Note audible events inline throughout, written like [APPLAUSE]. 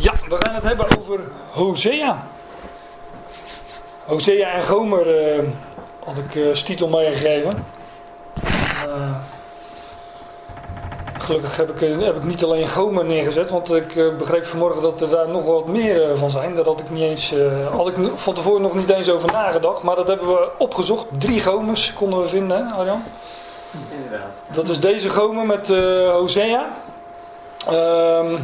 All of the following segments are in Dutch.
Ja, we gaan het hebben over Hosea. Hosea en Gomer uh, had ik uh, als titel meegegeven. Uh, gelukkig heb ik, heb ik niet alleen Gomer neergezet, want ik begreep vanmorgen dat er daar nog wat meer van zijn. Daar had ik, niet eens, had ik van tevoren nog niet eens over nagedacht, maar dat hebben we opgezocht. Drie Gomers konden we vinden, hè, Arjan? Inderdaad. Dat is deze Gomer met Hosea. Ehm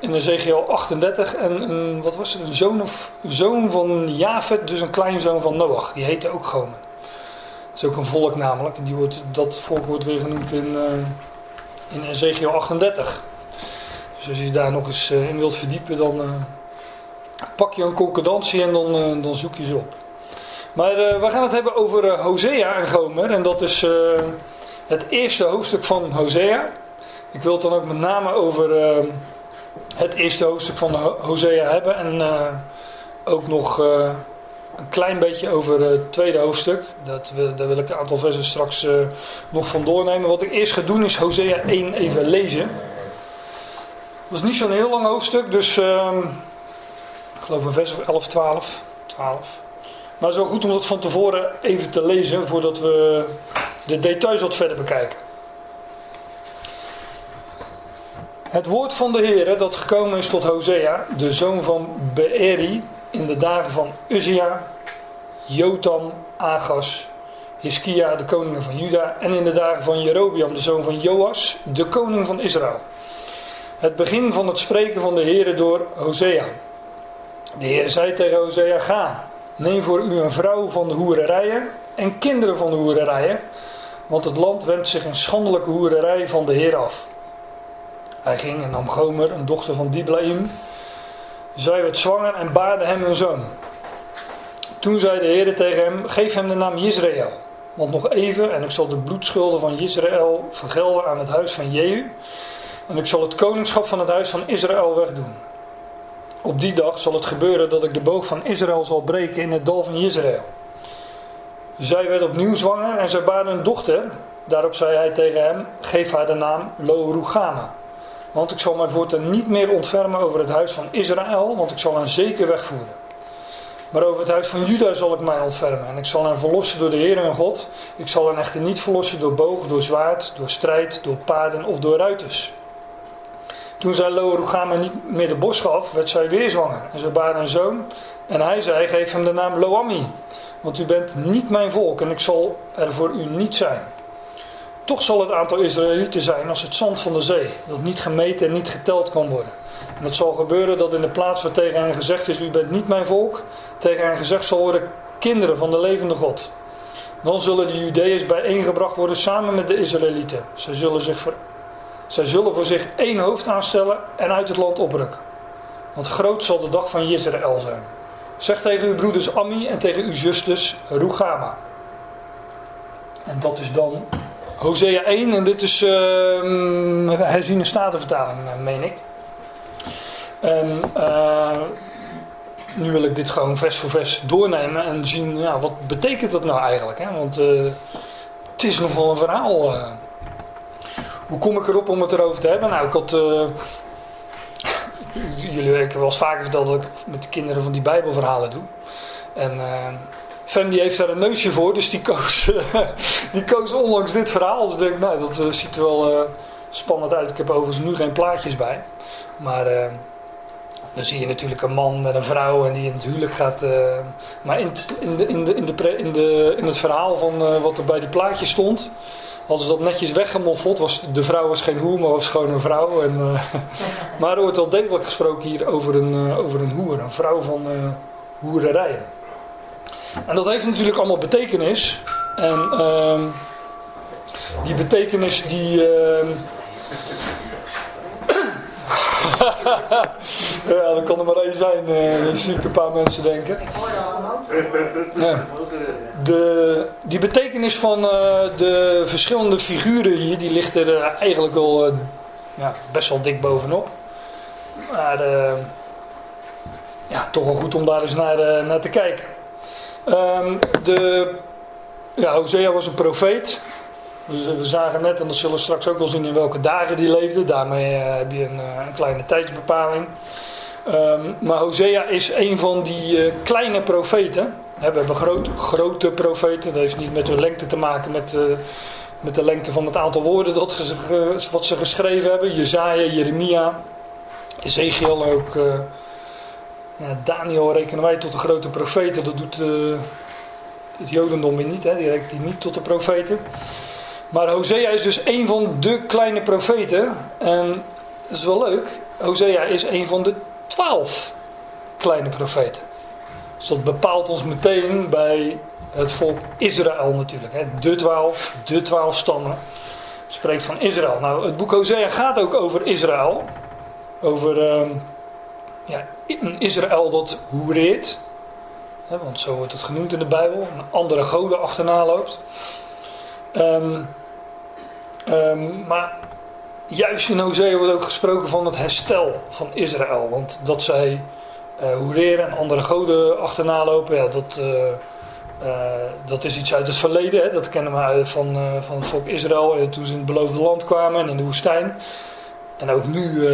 in Ezekiel 38 en een, wat was het, een zoon, of, zoon van Javed, dus een kleinzoon van Noach. Die heette ook Gomer. Dat is ook een volk namelijk. En die wordt, dat volk wordt weer genoemd in, uh, in Ezekiel 38. Dus als je daar nog eens uh, in wilt verdiepen, dan uh, pak je een concordantie en dan, dan zoek je ze op. Maar we gaan het hebben over Hosea en Gomer. En dat is het eerste hoofdstuk van Hosea. Ik wil het dan ook met name over het eerste hoofdstuk van Hosea hebben. En uh, ook nog uh, een klein beetje over het tweede hoofdstuk. Dat, daar wil ik een aantal versen straks uh, nog van doornemen. Wat ik eerst ga doen is Hosea 1 even lezen. Dat is niet zo'n heel lang hoofdstuk, dus ehm, ik geloof een vers of 11, 12. 12. Maar wel goed om dat van tevoren even te lezen voordat we de details wat verder bekijken. Het woord van de Heer dat gekomen is tot Hosea, de zoon van Beeri, in de dagen van Uzia, Jotam, Agas, Hiskia, de koningen van Juda, en in de dagen van Jerobiam, de zoon van Joas, de koning van Israël. Het begin van het spreken van de Heer door Hosea. De Heer zei tegen Hosea, ga, neem voor u een vrouw van de hoererijen en kinderen van de hoererijen, want het land wendt zich een schandelijke hoererij van de Heer af. Hij ging en nam Gomer, een dochter van Diblaim. Zij werd zwanger en baarde hem een zoon. Toen zei de Heer tegen hem: Geef hem de naam Israël. Want nog even, en ik zal de bloedschulden van Israël vergelden aan het huis van Jehu. En ik zal het koningschap van het huis van Israël wegdoen. Op die dag zal het gebeuren dat ik de boog van Israël zal breken in het dal van Israël. Zij werd opnieuw zwanger en zij baarde een dochter. Daarop zei hij tegen hem: Geef haar de naam Lo. Want ik zal mij voortaan niet meer ontfermen over het huis van Israël, want ik zal hen zeker wegvoeren. Maar over het huis van Juda zal ik mij ontfermen. En ik zal hen verlossen door de Heer en God. Ik zal hen echter niet verlossen door boog, door zwaard, door strijd, door paarden of door ruiters. Toen zij Lo niet meer de bos gaf, werd zij weer zwanger. En ze baarde een zoon. En hij zei, geef hem de naam Loami. Want u bent niet mijn volk en ik zal er voor u niet zijn. Toch zal het aantal Israëlieten zijn als het zand van de zee, dat niet gemeten en niet geteld kan worden. En het zal gebeuren dat in de plaats waar tegen hen gezegd is, u bent niet mijn volk, tegen hen gezegd zal worden, kinderen van de levende God. Dan zullen de Judeërs bijeengebracht worden samen met de Israëlieten. Zij zullen, zich voor, zij zullen voor zich één hoofd aanstellen en uit het land oprukken. Want groot zal de dag van Israël zijn. Zeg tegen uw broeders Ammi en tegen uw zusters Rugama. En dat is dan Hosea 1 en dit is uh, herziene statenvertaling, eh, meen ik. En uh, nu wil ik dit gewoon vers voor vers doornemen en zien, wat betekent dat nou eigenlijk? Hè? Want uh, het is nogal een verhaal. Hoe kom ik erop om het erover te hebben? Nou, ik had... [LAUGHS] jullie, ik wel eens vaker verteld dat ik met de kinderen van die bijbelverhalen doe. En Die heeft daar een neusje voor, dus die koos, [LAUGHS] die koos onlangs dit verhaal. Dus ik denk, nou, dat uh, ziet er wel uh, spannend uit. Ik heb overigens nu geen plaatjes bij. Maar uh, dan zie je natuurlijk een man met een vrouw en die in het huwelijk gaat. maar in, in, de, in, de, in, de, in, de, in het verhaal van wat er bij die plaatjes stond. Hadden ze dat netjes weggemoffeld. Was, de vrouw was geen hoer, maar was gewoon een vrouw. En, [LAUGHS] maar er wordt wel degelijk gesproken hier over een, over een hoer. Een vrouw van hoererijen. En dat heeft natuurlijk allemaal betekenis. En uh, die betekenis die... Uh, [COUGHS] ja, dat kan er maar één zijn, uh, zie ik een paar mensen denken. De, die betekenis van uh, de verschillende figuren hier, die ligt er uh, eigenlijk wel ja, best wel dik bovenop. Maar ja, toch wel goed om daar eens naar, naar te kijken. Um, de, ja, Hosea was een profeet. Dus we zagen net, en dat zullen we straks ook wel zien in welke dagen die leefde. Daarmee uh, heb je een, uh, een, kleine tijdsbepaling. Ehm, maar Hosea is een van die uh, kleine profeten. we hebben grote profeten. Dat heeft niet met hun lengte te maken, met, met de lengte van het aantal woorden dat ze, wat ze geschreven hebben. Jezaja, Jeremia, Ezekiel ook. Ja, Daniel rekenen wij tot de grote profeten. Dat doet het Jodendom weer niet. Hè? Die rekent die niet tot de profeten. Maar Hosea is dus een van de kleine profeten. En dat is wel leuk. Hosea is een van de twaalf kleine profeten. Dus dat bepaalt ons meteen bij het volk Israël natuurlijk. Hè. De twaalf, de twaalf stammen. Spreekt van Israël. Nou, het boek Hosea gaat ook over Israël. Over uh, ja, een Israël dat hoereert. Hè, want zo wordt het genoemd in de Bijbel. Een andere goden achterna loopt. Um, um, maar juist in Hosea wordt ook gesproken van het herstel van Israël. Want dat zij uh, en andere goden achterna lopen, ja, dat, uh, uh, dat is iets uit het verleden. Hè? Dat kennen we van, van het volk Israël en toen ze in het beloofde land kwamen en in de woestijn. En ook nu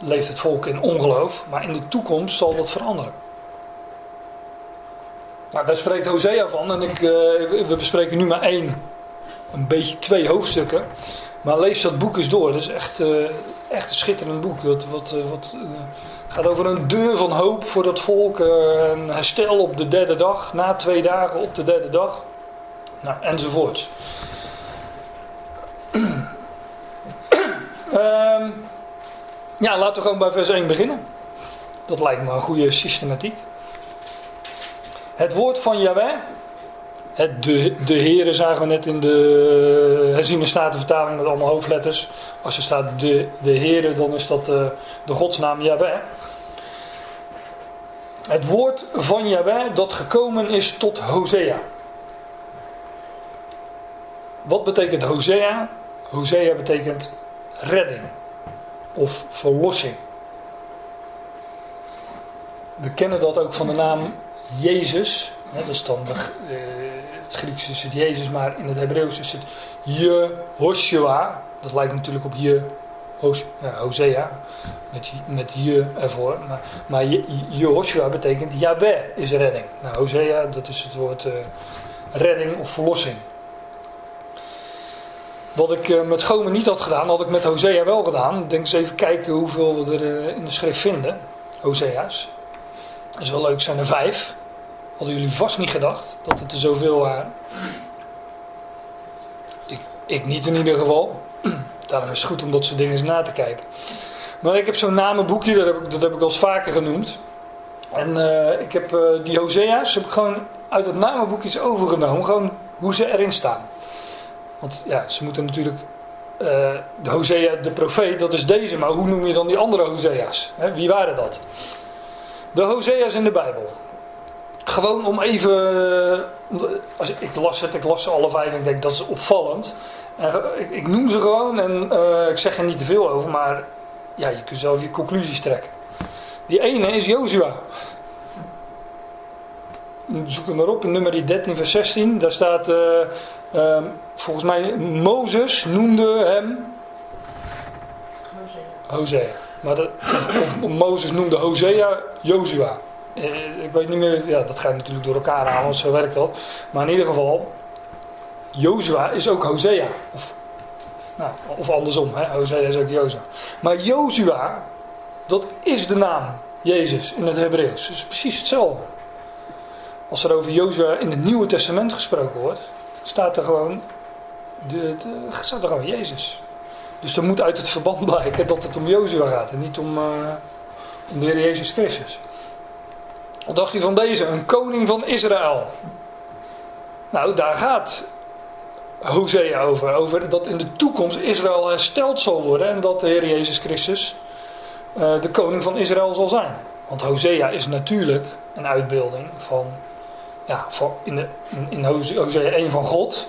leeft het volk in ongeloof, maar in de toekomst zal dat veranderen. Nou, daar spreekt Hosea van en ik, we bespreken nu maar één een beetje twee hoofdstukken. Maar lees dat boek eens door. Dat is echt, uh, echt een schitterend boek. Wat, wat, wat uh, gaat over een deur van hoop voor dat volk. een herstel op de derde dag. Na twee dagen op de derde dag. Nou, enzovoort. um, [CLEARS THROAT] ja, laten we gewoon bij vers 1 beginnen. Dat lijkt me een goede systematiek. Het woord van Yahweh de, de heren zagen we net in de herziene statenvertaling met allemaal hoofdletters. Als er staat de, de heren, dan is dat de, eh, de godsnaam Yahweh. Het woord van Yahweh dat gekomen is tot Hosea. Wat betekent Hosea? Hosea betekent redding of verlossing. We kennen dat ook van de naam Jezus. dat is dan eh, het Grieks is het Jezus, maar in het Hebreeuws is het Jehoshua. Dat lijkt natuurlijk op Je, Hosea, met, met Je ervoor. Maar, maar Jehoshua betekent Yahweh is redding. Nou, Hosea, dat is het woord uh, redding of verlossing. Wat ik uh, met Gomen niet had gedaan, had ik met Hosea wel gedaan. Denk eens even kijken hoeveel we er uh, in de schrift vinden. Hosea's. Dat is wel leuk, zijn er vijf. Hadden jullie vast niet gedacht dat het er zoveel waren. Ik, ik niet in ieder geval. [CLEARS THROAT] Daarom is het goed om dat soort dingen eens na te kijken. Maar ik heb zo'n namenboekje, dat heb ik, dat ik al eens vaker genoemd. En uh, ik heb die Hosea's heb ik gewoon uit het namenboekje overgenomen. Gewoon hoe ze erin staan. Want ja, ze moeten natuurlijk... Uh, de Hosea, de profeet, dat is deze. Maar hoe noem je dan die andere Hosea's? Wie waren dat? De Hosea's in de Bijbel. Gewoon om even. Als ik, las ik las ze alle vijf en ik denk dat is opvallend. En, ik, noem ze gewoon en uh, ik zeg er niet te veel over, maar ja, je kunt zelf je conclusies trekken. Die ene is Jozua. Zoek hem maar op in nummer 13, vers 16. Daar staat, uh, volgens mij, Mozes noemde hem. Hosea. Hosea. Maar de, of, of Mozes noemde Hosea Jozua. Eh, ik weet niet meer, ja, dat gaat natuurlijk door elkaar aan, want zo werkt dat. Maar in ieder geval, Jozua is ook Hosea. Of, nou, of andersom, hè? Hosea is ook Jozua. Maar Jozua, dat is de naam Jezus in het Hebreeuws. Het is precies hetzelfde. Als er over Jozua in het Nieuwe Testament gesproken wordt, staat er gewoon, de, de, er Jezus. Dus er moet uit het verband blijken dat het om Jozua gaat en niet om, uh, om de Heer Jezus Christus. Wat dacht u van deze? Een koning van Israël. Nou, daar gaat Hosea over. Over dat in de toekomst Israël hersteld zal worden. En dat de Heer Jezus Christus uh, de koning van Israël zal zijn. Want Hosea is natuurlijk een uitbeelding van, ja, in, de, in, Hosea 1 van God.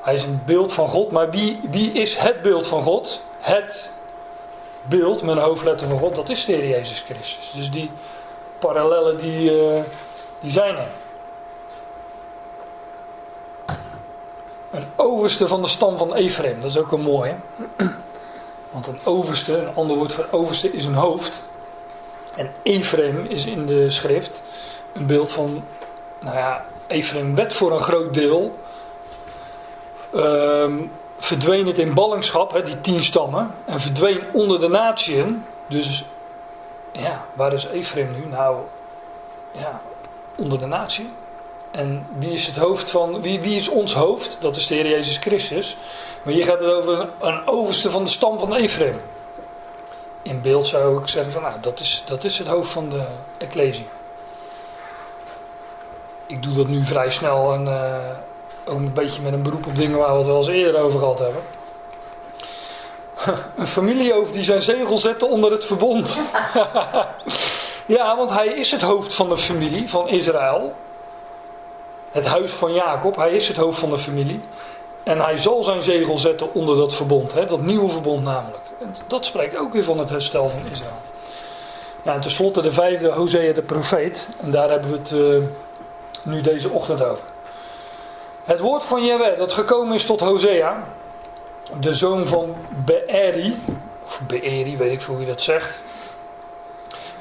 Hij is een beeld van God. Maar wie, wie is het beeld van God? Het beeld met een hoofdletter van God, dat is de Heer Jezus Christus. Dus die parallellen die, uh, die zijn er. Een overste van de stam van Ephraim, dat is ook een mooie. Want een overste, een ander woord voor overste, is een hoofd. En Ephraim is in de schrift een beeld van, nou ja, Ephraim werd voor een groot deel. Ehm, verdween het in ballingschap, die tien stammen. En verdween onder de natieën. Dus ja, waar is Ephraim nu? Nou, ja, onder de natie. En wie is het hoofd van, wie, wie is ons hoofd? Dat is de Heer Jezus Christus. Maar hier gaat het over een, een overste van de stam van Ephraim. In beeld zou ik zeggen van, nou, dat is, dat is het hoofd van de Ecclesia. Ik doe dat nu vrij snel en uh, ook een beetje met een beroep op dingen waar we het wel eens eerder over gehad hebben. [LAUGHS] Een familiehoofd die zijn zegel zette onder het verbond. [LAUGHS] ja, want hij is het hoofd van de familie van Israël. Het huis van Jacob, hij is het hoofd van de familie. En hij zal zijn zegel zetten onder dat verbond, hè, dat nieuwe verbond namelijk. En dat spreekt ook weer van het herstel van Israël. Ja, en tenslotte de vijfde, Hosea de profeet. En daar hebben we het uh, nu deze ochtend over. Het woord van Jehovah dat gekomen is tot Hosea, de zoon van Beeri, of Beeri, weet ik veel hoe dat zegt.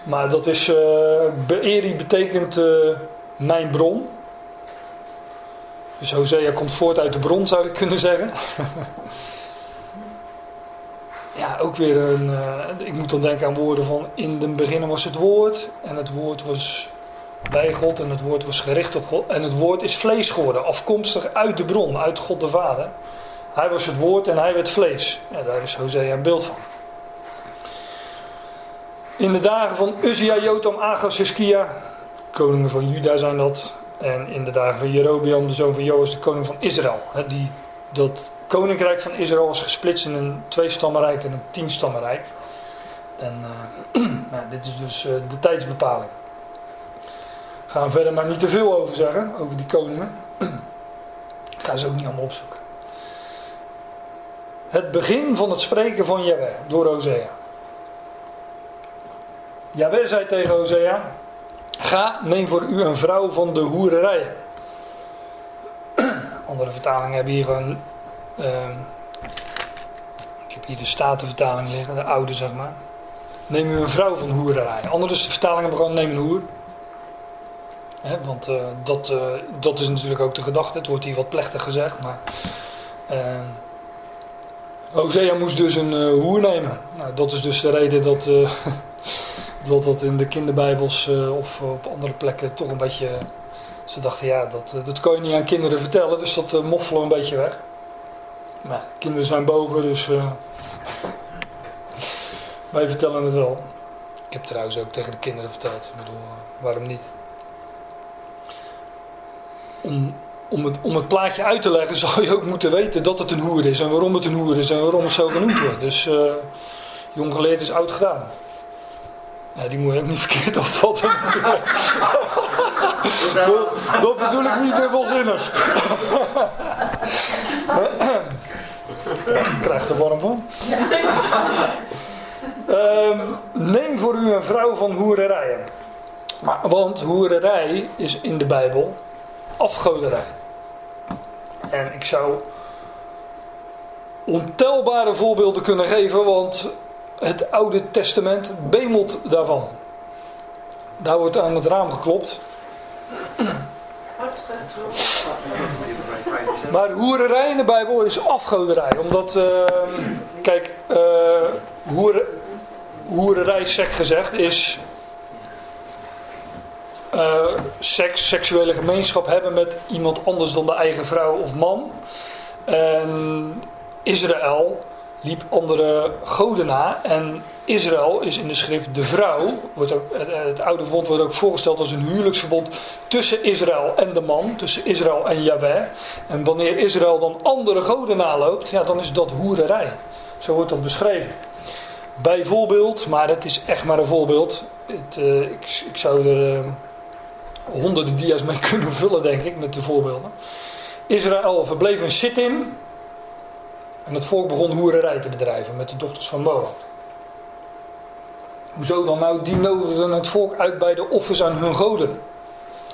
Maar dat is, uh, Beeri betekent uh, mijn bron. Dus Hosea komt voort uit de bron, zou ik kunnen zeggen. [LAUGHS] ja, ook weer een. Uh, ik moet dan denken aan woorden van. In de beginnen was het woord. En het woord was bij God. En het woord was gericht op God. En het woord is vlees geworden. Afkomstig uit de bron, uit God de Vader. Hij was het woord en hij werd vlees. Ja, daar is Hosea een beeld van. In de dagen van Uzia, Jotam, Agas, Hiskia. Koningen van Juda zijn dat. En in de dagen van Jerobeam, de zoon van Joas, de koning van Israël. Die, dat koninkrijk van Israël was gesplitst in een tweestammenrijk en een tienstammenrijk. En uh, [CLEARS THROAT] nou, dit is dus uh, de tijdsbepaling. Gaan verder maar niet te veel over zeggen, over die koningen. [CLEARS THROAT] Ik ga ze ook niet allemaal opzoeken. Het begin van het spreken van Jahweh door Hosea. Jahweh zei tegen Hosea: Ga, neem voor u een vrouw van de hoererij. [CLEARS THROAT] Andere vertalingen hebben hier gewoon. Uh, ik heb hier de Statenvertaling liggen, de oude zeg maar. Neem u een vrouw van hoererij. Andere vertalingen hebben gewoon neem een hoer. Want uh, dat, uh, dat is natuurlijk ook de gedachte. Het wordt hier wat plechtig gezegd. Maar ehm, Hosea moest dus een uh, hoer nemen. Nou, dat is dus de reden dat [LAUGHS] dat in de kinderbijbels uh, of op andere plekken toch een beetje... Ze dachten, ja, dat, uh, dat kan je niet aan kinderen vertellen, dus dat uh, moffelen een beetje weg. Maar kinderen zijn boven, dus [LAUGHS] wij vertellen het wel. Ik heb trouwens ook tegen de kinderen verteld, ik bedoel, waarom niet? Om, om, het, om het plaatje uit te leggen [LAUGHS] zou je ook moeten weten dat het een hoer is en waarom het een hoer is en waarom het zo genoemd wordt. Dus jong geleerd is oud gedaan. Ja, die moet je ook niet [LAUGHS] verkeerd opvatten. dat, [LAUGHS] dat bedoel ik niet dubbelzinnig. ik krijg er warm van. Um, neem voor u een vrouw van hoererijen. Maar, want hoererij is in de Bijbel afgoderij. En ik zou ontelbare voorbeelden kunnen geven, want het Oude Testament bemelt daarvan. Daar wordt aan het raam geklopt. Maar hoererij in de Bijbel is afgoderij. Omdat, uh, kijk, uh, hoererij, sec gezegd, is uh, seks, seksuele gemeenschap hebben met iemand anders dan de eigen vrouw of man. En Israël liep andere goden na. En Israël is in de schrift de vrouw. Wordt ook, het oude verbond wordt ook voorgesteld als een huwelijksverbond tussen Israël en de man. Tussen Israël en Yahweh. En wanneer Israël dan andere goden naloopt, ja, dan is dat hoererij. Zo wordt dat beschreven. Bijvoorbeeld, maar het is echt maar een voorbeeld. Het, uh, ik, ik, zou er uh, honderden dia's mee [LAUGHS] kunnen vullen, denk ik, met de voorbeelden. Israël verbleef in Sittim, en het volk begon hoererij te bedrijven met de dochters van Moab. Hoezo dan? Nou, die nodigden het volk uit bij de offers aan hun goden.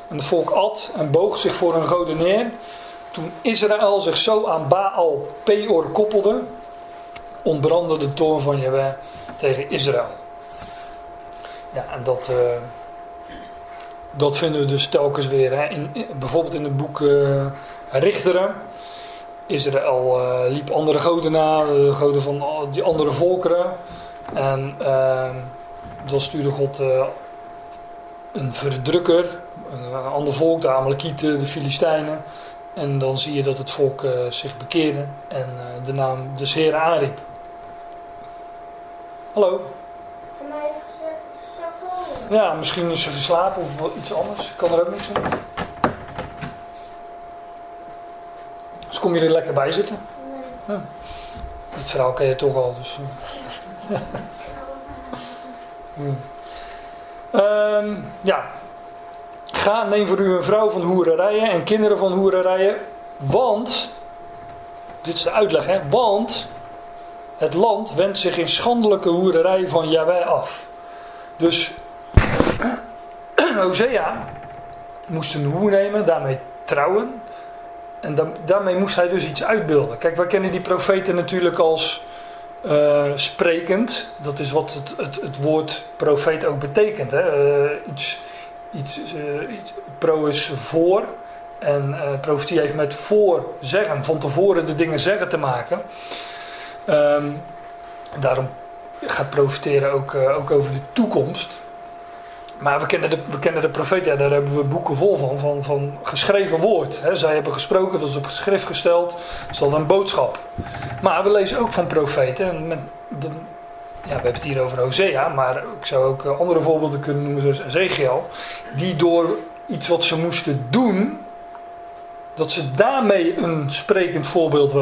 En het volk at en boog zich voor hun goden neer. Toen Israël zich zo aan Baal Peor koppelde, ontbrandde de toorn van Jehovah tegen Israël. Ja, en dat, uh, dat vinden we dus telkens weer. Hè. In, bijvoorbeeld in het boek uh, Richteren. Israël uh, liep andere goden na, de goden van die andere volkeren. En ehm, dan stuurde God een verdrukker, een, een, ander volk, de Amalekieten, de Filistijnen. En dan zie je dat het volk zich bekeerde en de naam des Heeren aanriep. Hallo? Ja, misschien is ze verslapen of iets anders. Ik kan er ook niks aan doen. Dus kom je er lekker bij zitten? Nee. Ja. Dit verhaal ken je toch al, dus... ja. Um, ja. Ga, neem voor u een vrouw van hoererijen en kinderen van hoererijen. Want, dit is de uitleg hè, want het land wendt zich in schandelijke hoererij van Yahweh af. Dus [COUGHS] Hosea moest een hoer nemen, daarmee trouwen. En da daarmee moest hij dus iets uitbeelden. Kijk, wij kennen die profeten natuurlijk als uh, sprekend. Dat is wat het, het, het woord profeet ook betekent. Hè? Uh, iets, uh, iets, pro is voor. En profetie heeft met voor zeggen, van tevoren de dingen zeggen te maken. Um, daarom gaat profiteren ook, ook over de toekomst. Maar we kennen de, we kennen de daar hebben we boeken vol van, van, van geschreven woord. He, zij hebben gesproken, dat is op schrift gesteld, dat is al een boodschap. Maar we lezen ook van profeten. En met de, ja, we hebben het hier over Hosea, maar ik zou ook eh, andere voorbeelden kunnen noemen, zoals Ezekiel. Die door iets wat ze moesten doen, dat ze daarmee een sprekend voorbeeld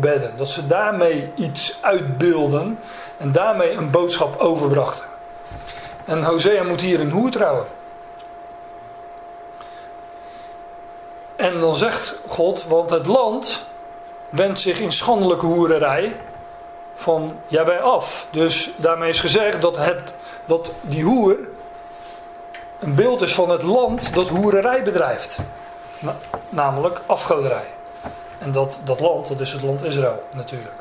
werden. Dat ze daarmee iets uitbeelden en daarmee een boodschap overbrachten. En Hosea moet hier een hoer trouwen. En dan zegt God, want het land wendt zich in schandelijke hoererij van Jawij af. Dus daarmee is gezegd dat, het, dat die hoer een beeld is van het land dat hoererij bedrijft. namelijk afgoderij. En dat, dat land, dat is het land Israël natuurlijk.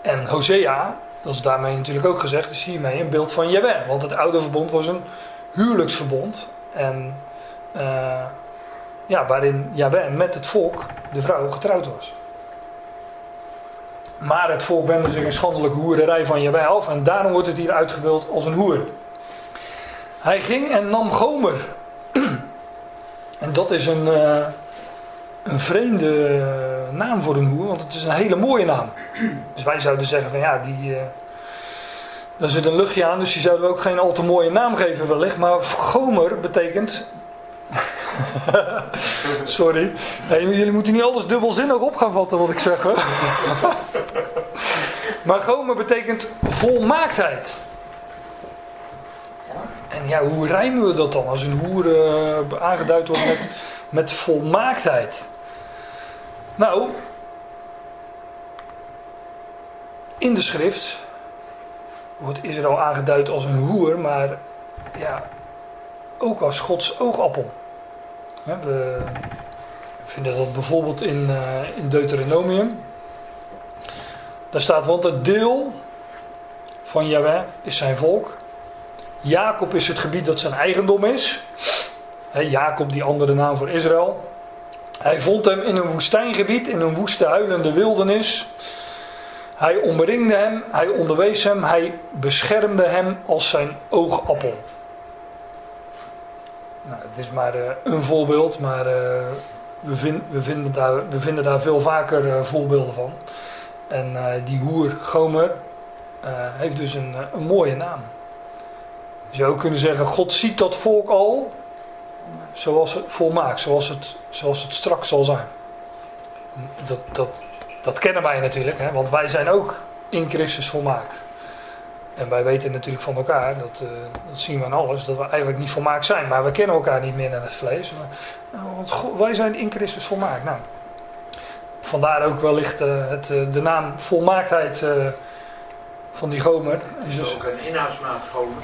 En Hosea dat is daarmee natuurlijk ook gezegd, is hiermee een beeld van Jaweh. Want het oude verbond was een huwelijksverbond. En uh, ja, waarin Jaweh met het volk, de vrouw, getrouwd was. Maar het volk wendde zich in schandelijke hoererij van Jaweh af. En daarom wordt het hier uitgebeeld als een hoer. Hij ging en nam Gomer. [CLEARS THROAT] en dat is een, uh, een vreemde naam voor een hoer, want het is een hele mooie naam. Dus wij zouden zeggen van ja, die, uh, daar zit een luchtje aan, dus die zouden we ook geen al te mooie naam geven wellicht. Maar Gomer betekent... [LAUGHS] Sorry. jullie moeten niet alles dubbelzinnig op gaan vatten wat ik zeg. [LAUGHS] Maar Gomer betekent volmaaktheid. En ja, hoe rijmen we dat dan als een hoer uh, aangeduid wordt met, met volmaaktheid? Nou, in de schrift wordt Israël aangeduid als een hoer, maar ja, ook als Gods oogappel. We vinden dat bijvoorbeeld in, uh, in Deuteronomium. Daar staat, want het deel van Yahweh is zijn volk. Jacob is het gebied dat zijn eigendom is. Jacob, die andere naam voor Israël. Hij vond hem in een woestijngebied, in een woeste huilende wildernis. Hij omringde hem, hij onderwees hem, hij beschermde hem als zijn oogappel. Nou, het is maar uh, een voorbeeld, maar uh, we, we, vinden daar, we vinden daar veel vaker uh, voorbeelden van. En die hoer Gomer heeft dus een, een mooie naam. Je zou kunnen zeggen, God ziet dat volk al zoals het volmaakt, zoals het, zoals het straks zal zijn. Dat, dat, dat kennen wij natuurlijk, hè, want wij zijn ook in Christus volmaakt. En wij weten natuurlijk van elkaar, dat, uh, dat zien we aan alles, dat we eigenlijk niet volmaakt zijn. Maar we kennen elkaar niet meer naar het vlees. Maar, nou, want wij zijn in Christus volmaakt. Nou, vandaar ook wellicht uh, het, uh, de naam volmaaktheid van die gomer. Is dus... ook een inhoudsmaat gomer.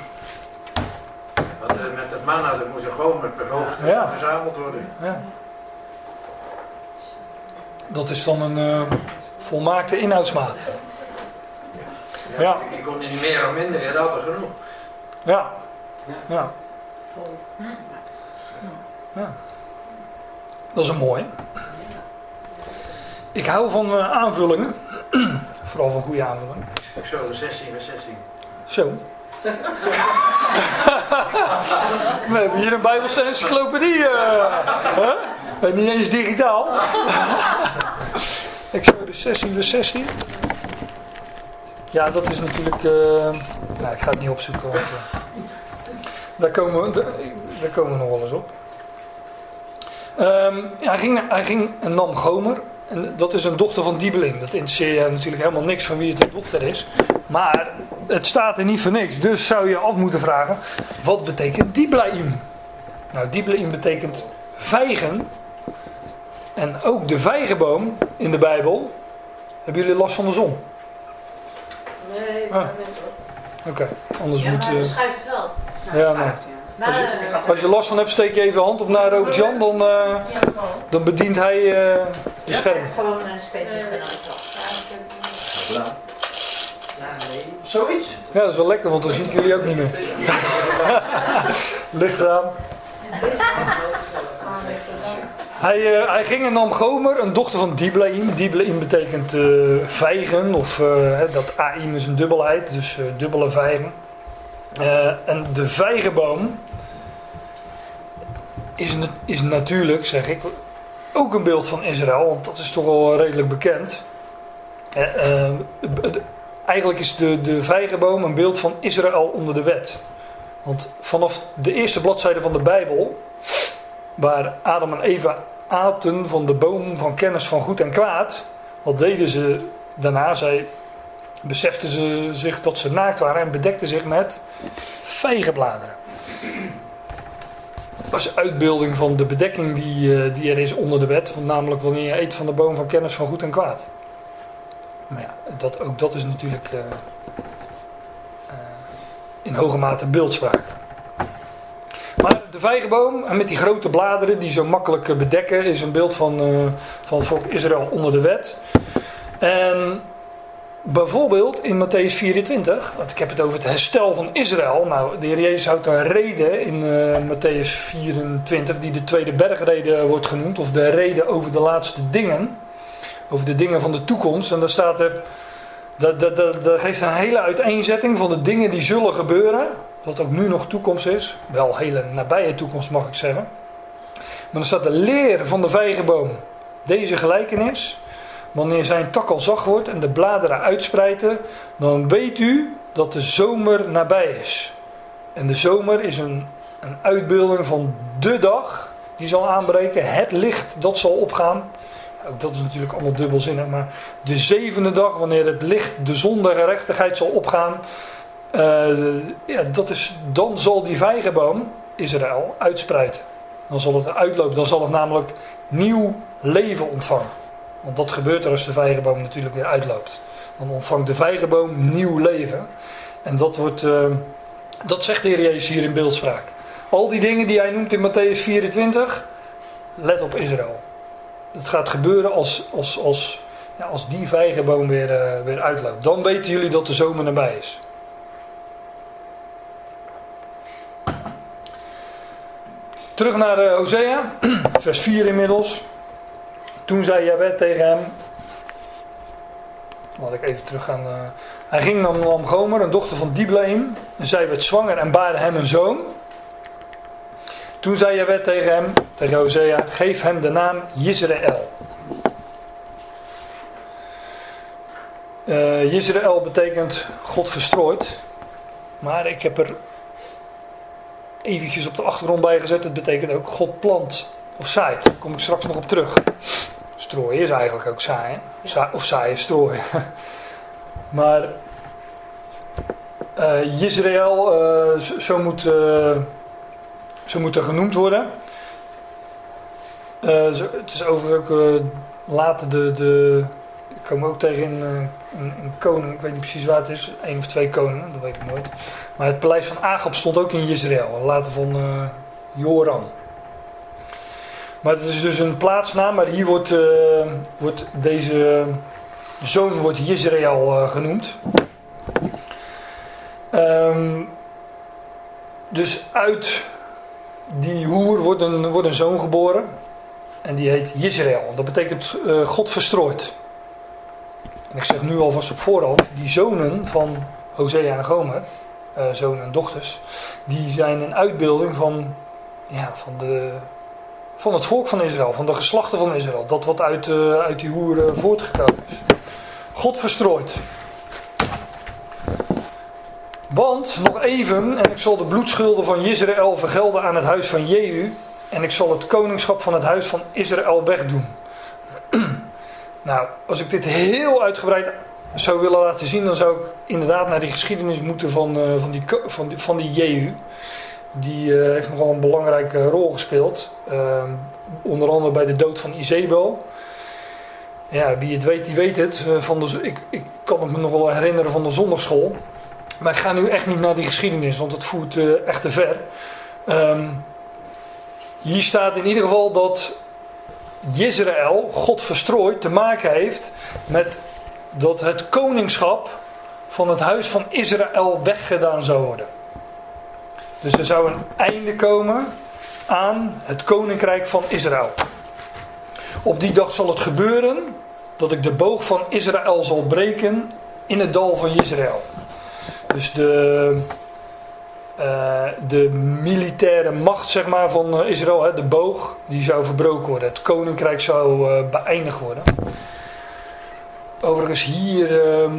Want met het manna, er moest een gomer per hoofd ja. verzameld worden. Ja. Dat is dan een Volmaakte inhoudsmaat. Ja. Je, je kon er niet meer of minder, je had er genoeg. Ja. Ja. Vol. ja. Dat is een mooie. Ik hou van eh, aanvullingen. [CLEARS THROAT] Vooral van goede aanvullingen. Exodus 16 vers 16. Zo. [LAUGHS] We hebben hier een Bijbelse encyclopedie. eh? En niet eens digitaal. [LAUGHS] Exodus 16 vers 16. Ja, dat is natuurlijk... eh, nou, ik ga het niet opzoeken, want... eh, daar, komen we, daar, komen we nog wel eens op. Ehm, hij, ging, hij ging en nam Gomer. En dat is een dochter van Diebeling. Dat interesseert je natuurlijk helemaal niks van wie het de dochter is. Maar het staat er niet voor niks. Dus zou je af moeten vragen, wat betekent Diblaim? Nou, Diblaim betekent vijgen. En ook de vijgenboom in de Bijbel. Hebben jullie last van de zon? Nee, Ah. Oké, anders Ja, moet... eh, hij schrijft het wel. ja, nou, Als je- eh, als je last van hebt, steek je even je hand op naar Robert Jan. Dan, eh, dan bedient hij eh, je Ja, scherm. Gewoon een licht en auto. Ja, nee. Zoiets? Ja, dat is wel lekker, want dan zie ik jullie ook niet meer. [LAUGHS] Licht aan. Hij, eh, hij ging en nam Gomer, een dochter van Diblaim. Diblaim betekent eh, vijgen, of eh, dat Aim is een dubbelheid, dus dubbele vijgen. En de vijgenboom is, is natuurlijk, zeg ik, ook een beeld van Israël, want dat is toch wel redelijk bekend. Eigenlijk is de, de vijgenboom een beeld van Israël onder de wet. Want vanaf de eerste bladzijde van de Bijbel, waar Adam en Eva aten van de boom van kennis van goed en kwaad, wat deden ze daarna? Zij beseften ze zich dat ze naakt waren en bedekten zich met vijgenbladeren. Dat is uitbeelding van de bedekking die, eh, die er is onder de wet, namelijk wanneer je eet van de boom van kennis van goed en kwaad. Maar ja, dat, ook dat is natuurlijk eh, eh, in hoge mate beeldspraak. Maar de vijgenboom, en met die grote bladeren die zo makkelijk bedekken, is een beeld van, eh, van volk Israël onder de wet. En bijvoorbeeld in Matthäus 24, want ik heb het over het herstel van Israël. Nou, de Heer Jezus houdt een reden in eh Matthäus 24, die de tweede bergrede wordt genoemd, of de reden over de laatste dingen over de dingen van de toekomst. En daar staat er, dat, dat, dat, dat geeft een hele uiteenzetting van de dingen die zullen gebeuren. Dat ook nu nog toekomst is. Wel hele nabije toekomst mag ik zeggen. Maar dan staat de leer van de vijgenboom. Deze gelijkenis. Wanneer zijn tak al zacht wordt en de bladeren uitspreiten. Dan weet u dat de zomer nabij is. En de zomer is een, een uitbeelding van de dag die zal aanbreken. Het licht dat zal opgaan. Ook dat is natuurlijk allemaal dubbelzinnig, maar de zevende dag, wanneer het licht, de zon der gerechtigheid zal opgaan, eh, ja, dat is, dan zal die vijgenboom, Israël, uitspruiten. Dan zal het uitlopen, dan zal het namelijk nieuw leven ontvangen. Want dat gebeurt er als de vijgenboom natuurlijk weer uitloopt. Dan ontvangt de vijgenboom nieuw leven. En dat, wordt, eh, dat zegt de Heer Jezus hier in beeldspraak. Al die dingen die hij noemt in Matthäus 24, let op Israël. Het gaat gebeuren als, als, als, ja, als die vijgenboom weer, eh, weer uitloopt. Dan weten jullie dat de zomer nabij is. Terug naar eh, Hosea, [CLEARS THROAT] vers 4 inmiddels. Toen zei Jawet tegen hem. Laat ik even teruggaan. eh. hij ging naar Gomer, een dochter van Diblaim. En zij werd zwanger en baarde hem een zoon. Toen zei Jawet tegen hem, tegen Hosea, geef hem de naam Jezreel. Eh Jezreel betekent God verstrooid. Maar ik heb er eventjes op de achtergrond bij gezet. Het betekent ook God plant of zaait. Daar kom ik straks nog op terug. Strooien is eigenlijk ook zaaien. Za of zaaien, strooien. [LAUGHS] maar eh Jezreel, eh, zo, zo moet... eh, zo moet er genoemd worden. Zo, het is overigens ook eh, later de, de. Ik kom ook tegen in, eh, koning, ik weet niet precies waar het is, één of twee koningen, dat weet ik nooit. Maar het paleis van Agab stond ook in Israël, later van Joram. Maar het is dus een plaatsnaam, maar hier wordt, wordt deze, zoon wordt Israël genoemd. Ehm, dus uit die hoer wordt een, wordt een zoon geboren. En die heet Israël. Dat betekent eh, God verstrooid. En ik zeg nu alvast op voorhand, die zonen van Hosea en Gomer, uh, zonen en dochters, die zijn een uitbeelding van, ja, van, de, van het volk van Israël, van de geslachten van Israël. Dat wat uit, uh, uit die hoer voortgekomen is. God verstrooid. Want, nog even, en ik zal de bloedschulden van Israël vergelden aan het huis van Jehu, en ik zal het koningschap van het huis van Israël wegdoen. [CLEARS THROAT] nou, als ik dit heel uitgebreid zou willen laten zien, dan zou ik inderdaad naar die geschiedenis moeten van, uh, van, die, van, die, van die Jehu. Die uh, heeft nogal een belangrijke rol gespeeld. Uh, onder andere bij de dood van Izebel. Ja, wie het weet, die weet het. Van de, ik, ik kan het me nog wel herinneren van de zondagschool. Maar ik ga nu echt niet naar die geschiedenis, want het voert echt te ver. Um, hier staat in ieder geval dat Israël, God verstrooid, te maken heeft met dat het koningschap van het huis van Israël weggedaan zou worden. Dus er zou een einde komen aan het koninkrijk van Israël. Op die dag zal het gebeuren dat ik de boog van Israël zal breken in het dal van Israël. Dus de, uh, de militaire macht zeg maar, van Israël, hè, de boog, die zou verbroken worden. Het koninkrijk zou uh, beëindigd worden. Overigens hier, uh,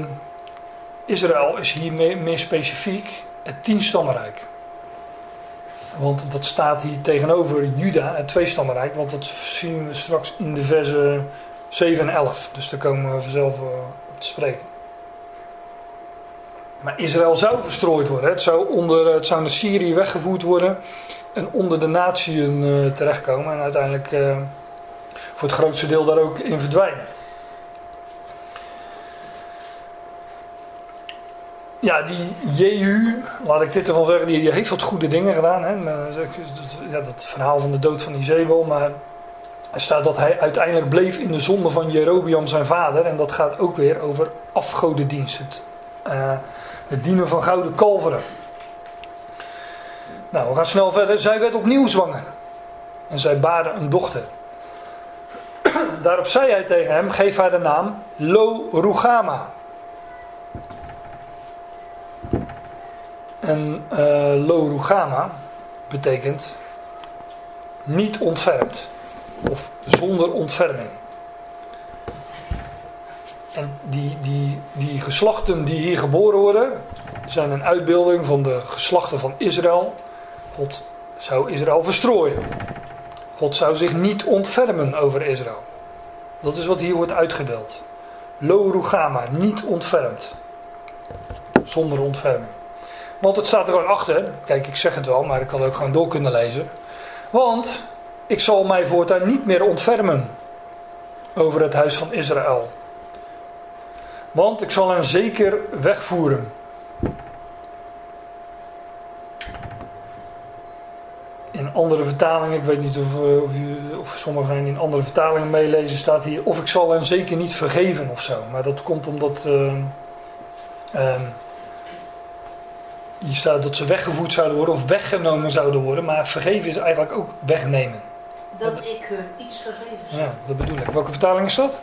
Israël is hier meer, specifiek het tienstammenrijk. Want dat staat hier tegenover Juda, het tweestammenrijk. Want dat zien we straks in de versen 7 en 11. Dus daar komen we vanzelf op te spreken. Maar Israël zou verstrooid worden. Het zou, onder, het zou naar Syrië weggevoerd worden. En onder de natieën uh, terechtkomen. En uiteindelijk uh, voor het grootste deel daar ook in verdwijnen. Ja, die Jehu, laat ik dit ervan zeggen, die heeft wat goede dingen gedaan. Hè? Ja, dat verhaal van de dood van Izebel. Maar er staat dat hij uiteindelijk bleef in de zonde van Jerobiam zijn vader. En dat gaat ook weer over afgodendienst. Het, het dienen van gouden kalveren. Nou, we gaan snel verder. Zij werd opnieuw zwanger. En zij baarde een dochter. Daarop zei hij tegen hem: Geef haar de naam Lo Rugama. En uh, Lo Rugama betekent niet ontfermd. Of zonder ontferming. En die, die, geslachten die hier geboren worden, zijn een uitbeelding van de geslachten van Israël. God zou Israël verstrooien. God zou zich niet ontfermen over Israël. Dat is wat hier wordt uitgebeeld. Lo Rugama, niet ontfermd. Zonder ontferming. Want het staat er gewoon achter. Kijk, ik zeg het wel, maar ik had ook gewoon door kunnen lezen. Want ik zal mij voortaan niet meer ontfermen over het huis van Israël. Want ik zal hen zeker wegvoeren. In andere vertalingen, ik weet niet of, of, of sommigen in andere vertalingen meelezen, staat hier: of ik zal hen zeker niet vergeven of zo. Maar dat komt omdat. Uh, uh, hier staat dat ze weggevoerd zouden worden of weggenomen zouden worden, maar vergeven is eigenlijk ook wegnemen. Dat ik hun iets vergeven zou. Ja, dat bedoel ik. Welke vertaling is dat?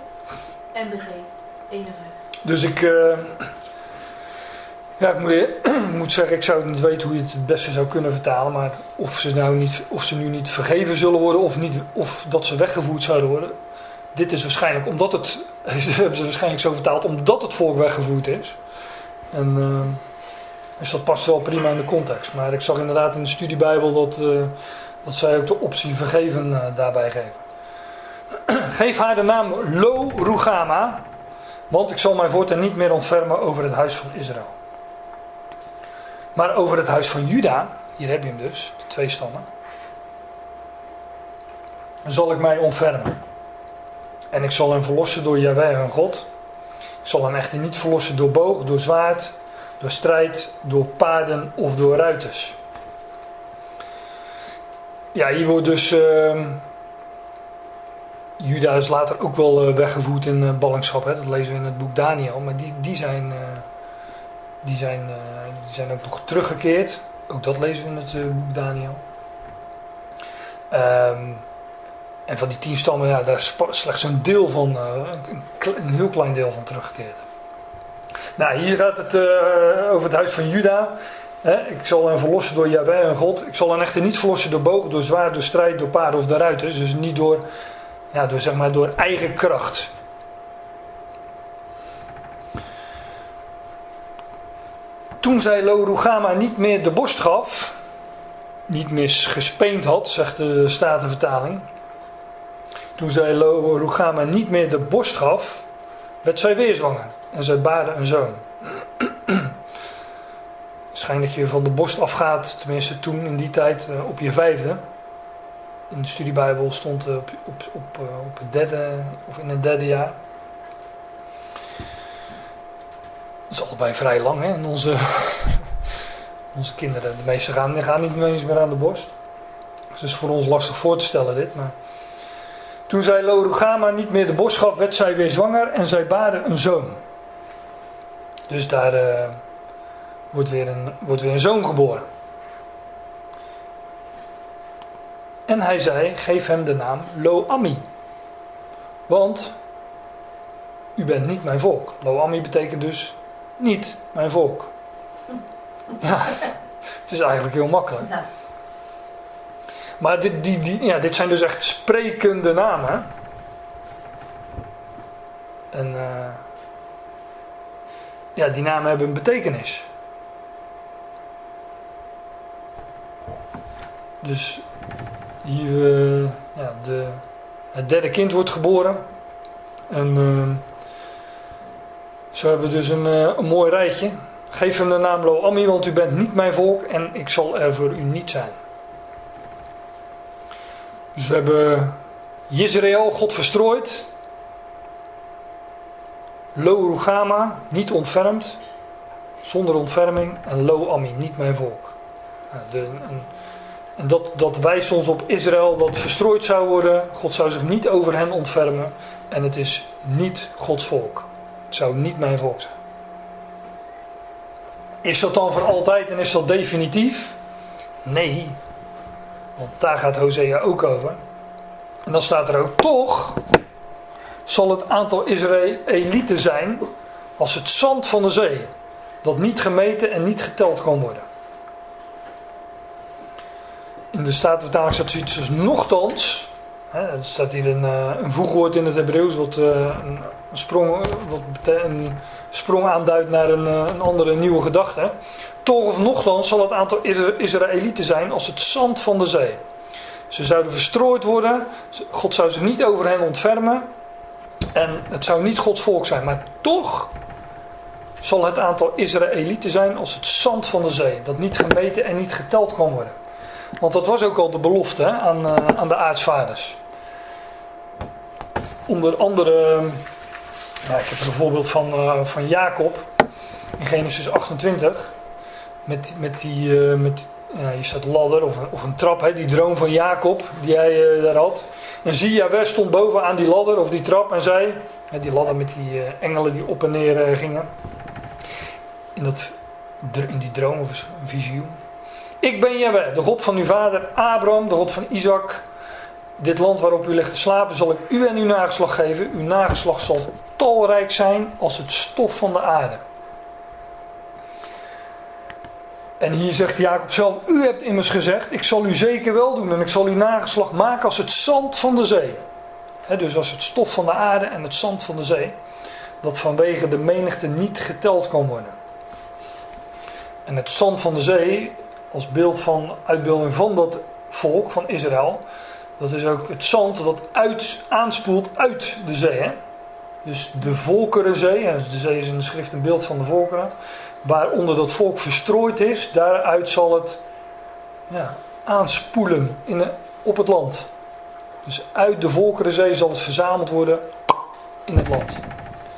MBG 51. Dus ik, uh, ja, ik moet, [CLEARS THROAT] ik moet, zeggen, ik zou niet weten hoe je het het beste zou kunnen vertalen. Maar of ze, nou niet, of ze nu niet vergeven zullen worden of, niet, of dat ze weggevoerd zouden worden. Dit is waarschijnlijk omdat het, [LAUGHS] hebben ze waarschijnlijk zo vertaald, omdat het volk weggevoerd is. En uh, dus dat past wel prima in de context. Maar ik zag inderdaad in de studiebijbel dat, uh, dat zij ook de optie vergeven daarbij geven. [CLEARS THROAT] Geef haar de naam Lo Rugama. Want ik zal mij voortaan niet meer ontfermen over het huis van Israël. Maar over het huis van Juda, hier heb je hem dus, de twee stammen. Zal ik mij ontfermen. En ik zal hem verlossen door Jahweh hun God. Ik zal hem echter niet verlossen door boog, door zwaard, door strijd, door paarden of door ruiters. Ja, hier wordt dus. Uh, Juda is later ook wel eh, weggevoerd in eh, ballingschap. Hè? Dat lezen we in het boek Daniel. Maar die, die, zijn, eh, die, zijn, die zijn ook nog teruggekeerd. Ook dat lezen we in het boek Daniel. Ehm, en van die tien stammen, ja, daar is slechts een deel van, een, heel klein deel van teruggekeerd. Nou, hier gaat het over het huis van Juda. Ik zal hen verlossen door Jahweh en God. Ik zal hen echter niet verlossen door bogen, door zwaard, door strijd, door paarden of door ruiters. Dus niet door, ja, door, zeg maar, door eigen kracht. Toen zij Lo-Rugama niet meer de borst gaf, niet meer gespeend had, zegt de Statenvertaling. Toen zij Lo-Rugama niet meer de borst gaf, werd zij weer zwanger. En zij baarde een zoon. [CLEARS THROAT] Schijn dat je van de borst afgaat, tenminste toen in die tijd, eh, op je vijfde. In de studiebijbel stond eh, op, op, op, eh, op het derde, of in het derde jaar. Dat is allebei vrij lang, hè? En onze, [LAUGHS] onze kinderen, de meeste gaan, gaan niet eens meer aan de borst. Dus het is voor ons lastig voor te stellen dit, maar... Toen zij Lorugama niet meer de borst gaf, werd zij weer zwanger en zij baarde een zoon. Dus daar eh, wordt, weer een, wordt weer een zoon geboren. En hij zei, geef hem de naam Lo-Ami. Want u bent niet mijn volk. Lo-Ami betekent dus niet mijn volk. [LAUGHS] Ja, het is eigenlijk heel makkelijk. Maar dit, die, die, ja, dit zijn dus echt sprekende namen. En eh, ja, die namen hebben een betekenis. Dus hier, eh, ja, de, het derde kind wordt geboren. En eh, zo hebben we dus een, eh, een mooi rijtje. Geef hem de naam Lo-Ami, want u bent niet mijn volk en ik zal er voor u niet zijn. Dus we hebben Israël, God verstrooid. Lo-Rugama, niet ontfermd. Zonder ontferming. En Lo-Ami, niet mijn volk. De, en en dat, dat wijst ons op Israël dat verstrooid zou worden. God zou zich niet over hen ontfermen. En het is niet Gods volk. Het zou niet mijn volk zijn. Is dat dan voor altijd en is dat definitief? Nee. Want daar gaat Hosea ook over. En dan staat er ook, toch zal het aantal Israëlieten zijn als het zand van de zee. Dat niet gemeten en niet geteld kan worden. In de Statenvertaling staat zoiets als nochtans. Er staat hier een, eh, een voegwoord in het Hebreeuws wat, eh, een, sprong, wat een sprong aanduidt naar een, eh, een andere nieuwe gedachte. Toch of nochtans zal het aantal Isra- Israëlieten zijn als het zand van de zee. Ze zouden verstrooid worden. God zou zich niet over hen ontfermen. En het zou niet Gods volk zijn. Maar toch zal het aantal Israëlieten zijn als het zand van de zee. Dat niet gemeten en niet geteld kan worden. Want dat was ook al de belofte aan, eh, aan de aartsvaders. Onder andere, ja, ik heb een voorbeeld van, eh, van Jacob in Genesis 28. Met, met die, eh, met, hier staat ladder of of een trap, hè, die droom van Jacob die hij daar had. En zie, Jawel stond boven aan die ladder of die trap en zei, hè, die ladder met die engelen die op en neer gingen. In, dat, in die droom of een visioen. Ik ben Jawel, de God van uw vader Abraham, de God van Isaac. Dit land waarop u ligt te slapen zal ik u en uw nageslacht geven. Uw nageslacht zal talrijk zijn als het stof van de aarde. En hier zegt Jacob zelf, u hebt immers gezegd, ik zal u zeker wel doen en ik zal uw nageslacht maken als het zand van de zee. Dus als het stof van de aarde en het zand van de zee, dat vanwege de menigte niet geteld kan worden. En het zand van de zee, als beeld van uitbeelding van dat volk, van Israël, dat is ook het zand dat uit, aanspoelt uit de zee. Hè? Dus de Volkerenzee, en de zee is in de schrift een beeld van de volkeren, waaronder dat volk verstrooid is, daaruit zal het ja, aanspoelen in de, op het land. Dus uit de Volkerenzee zal het verzameld worden in het land.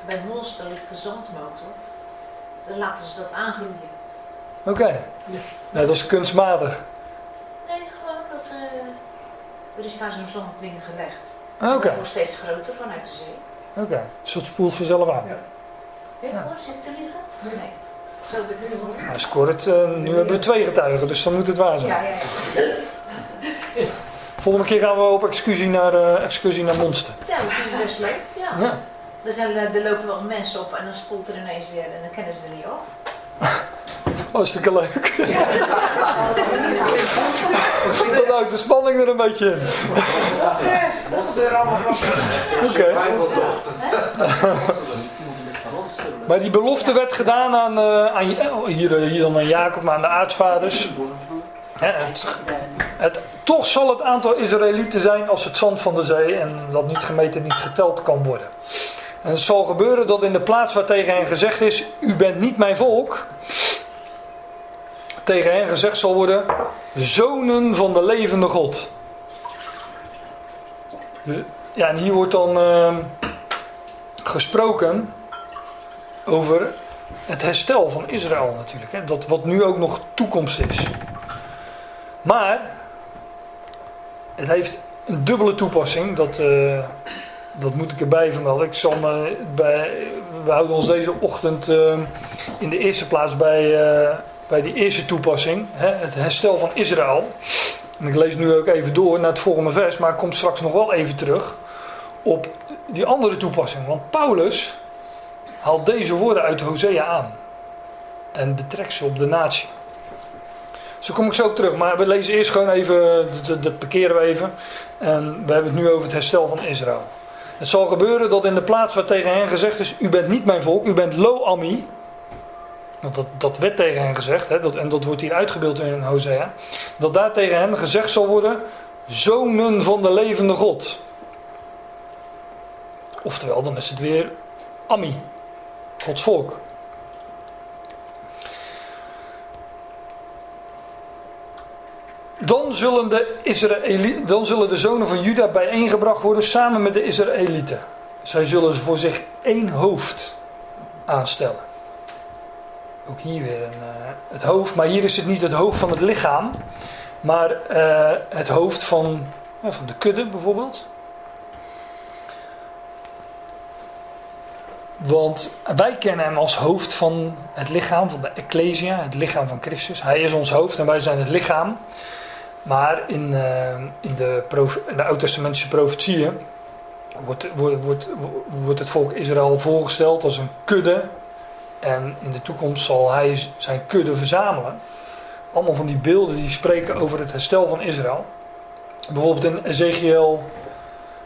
Bij Monster ligt de zandmotor. Dan laten ze dat aangroeien. Oké, Ja. ja, dat is kunstmatig. Nee, gewoon dat. eh, er is daar zo'n zandding gelegd. Oké, Dat wordt steeds groter vanuit de zee. oké. Dus het spoelt vanzelf aan. Weet je Ja. hoor, zit te liggen? Nee. Zo heb ik het hoor. Nou, scoort het. eh, nu hebben we twee getuigen, dus dan moet het waar zijn. Ja, ja, ja. [LAUGHS] Volgende keer gaan we op excursie naar, eh, excursie naar Monster. Ja, dat is best leuk. Ja. Ja. Er, zijn, eh, er lopen wel mensen op en dan spoelt er ineens weer en dan kennen ze er niet af. [LAUGHS] Hartstikke leuk. Dat houdt de spanning er een beetje in. Oké. Maar die belofte werd gedaan aan, eh, aan oh, hier, eh, hier dan aan Jacob, maar aan de aartsvaders. Het, het, toch zal het aantal Israëlieten zijn als het zand van de zee en dat niet gemeten, niet geteld kan worden. En het zal gebeuren dat in de plaats waar tegen hen gezegd is, u bent niet mijn volk, tegen hen gezegd zal worden, zonen van de levende God. Ja, en hier wordt dan eh, gesproken over het herstel van Israël natuurlijk. Hè? Dat wat nu ook nog toekomst is. Maar het heeft een dubbele toepassing. Dat, eh, dat moet ik erbij vermelden. Ik zal me bij, we houden ons deze ochtend eh, in de eerste plaats bij, eh, bij die eerste toepassing. Hè? Het herstel van Israël. En ik lees nu ook even door naar het volgende vers. Maar ik kom straks nog wel even terug op die andere toepassing. Want Paulus haalt deze woorden uit Hosea aan. En betrekt ze op de natie. Zo kom ik zo terug. Maar we lezen eerst gewoon even, dat, dat parkeren we even. En we hebben het nu over het herstel van Israël. Het zal gebeuren dat in de plaats waar tegen hen gezegd is: U bent niet mijn volk, u bent Lo-Ami. Want dat, dat werd tegen hen gezegd, hè, dat, en dat wordt hier uitgebeeld in Hosea. Dat daar tegen hen gezegd zal worden: Zonen van de levende God. Oftewel, dan is het weer Ami. Gods volk. Dan zullen, de dan zullen de zonen van Juda bijeengebracht worden samen met de Israëlieten. Zij zullen voor zich één hoofd aanstellen. Ook hier weer een, eh, het hoofd, maar hier is het niet het hoofd van het lichaam, maar eh, het hoofd van, van de kudde bijvoorbeeld. Want wij kennen hem als hoofd van het lichaam, van de Ecclesia, het lichaam van Christus. Hij is ons hoofd en wij zijn het lichaam. Maar in, eh, in, de, de Oud-testamentische profetieën wordt, wordt, wordt, wordt het volk Israël voorgesteld als een kudde. En in de toekomst zal hij zijn kudde verzamelen. Allemaal van die beelden die spreken over het herstel van Israël. Bijvoorbeeld in Ezekiel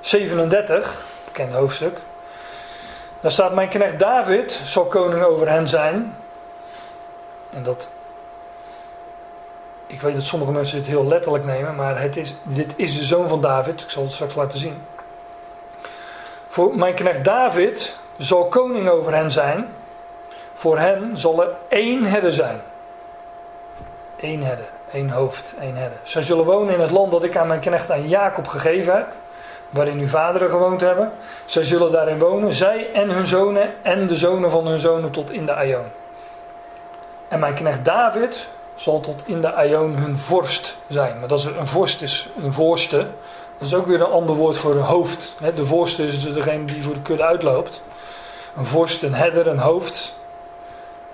37, bekend hoofdstuk. Daar staat: Mijn knecht David zal koning over hen zijn. En dat. Ik weet dat sommige mensen het heel letterlijk nemen, maar het is, dit is de zoon van David. Ik zal het straks laten zien. Voor mijn knecht David zal koning over hen zijn. Voor hen zal er één herder zijn. Eén herder, één hoofd, één herder. Zij zullen wonen in het land dat ik aan mijn knecht aan Jacob gegeven heb waarin uw vaderen gewoond hebben. Zij zullen daarin wonen, zij en hun zonen en de zonen van hun zonen tot in de Aion. En mijn knecht David zal tot in de Aion hun vorst zijn. Maar dat is een vorst is een voorste. Dat is ook weer een ander woord voor een hoofd. De voorste is degene die voor de kudde uitloopt. Een vorst, een herder, een hoofd.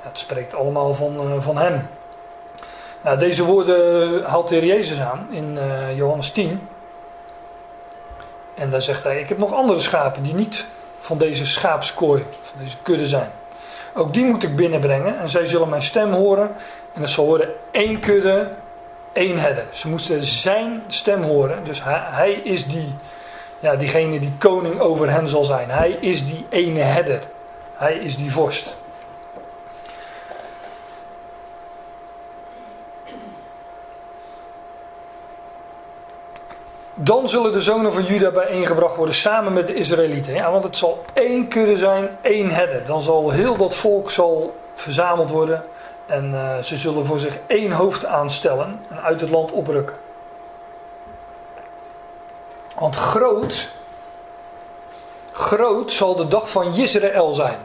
Het spreekt allemaal van, uh, van hem. Nou, deze woorden haalt de Jezus aan in uh, Johannes 10. En dan zegt hij, ik heb nog andere schapen die niet van deze schaapskooi, van deze kudde zijn. Ook die moet ik binnenbrengen en zij zullen mijn stem horen. En het zal worden één kudde, één herder. Ze moesten zijn stem horen. Dus hij, hij is die, ja, diegene die koning over hen zal zijn. Hij is die ene herder. Hij is die vorst. Dan zullen de zonen van Juda bijeengebracht worden samen met de Israëlieten. Want het zal één kudde zijn, één herder. Dan zal heel dat volk zal verzameld worden. En uh, ze zullen voor zich één hoofd aanstellen en uit het land oprukken. Want groot, groot zal de dag van Israël zijn.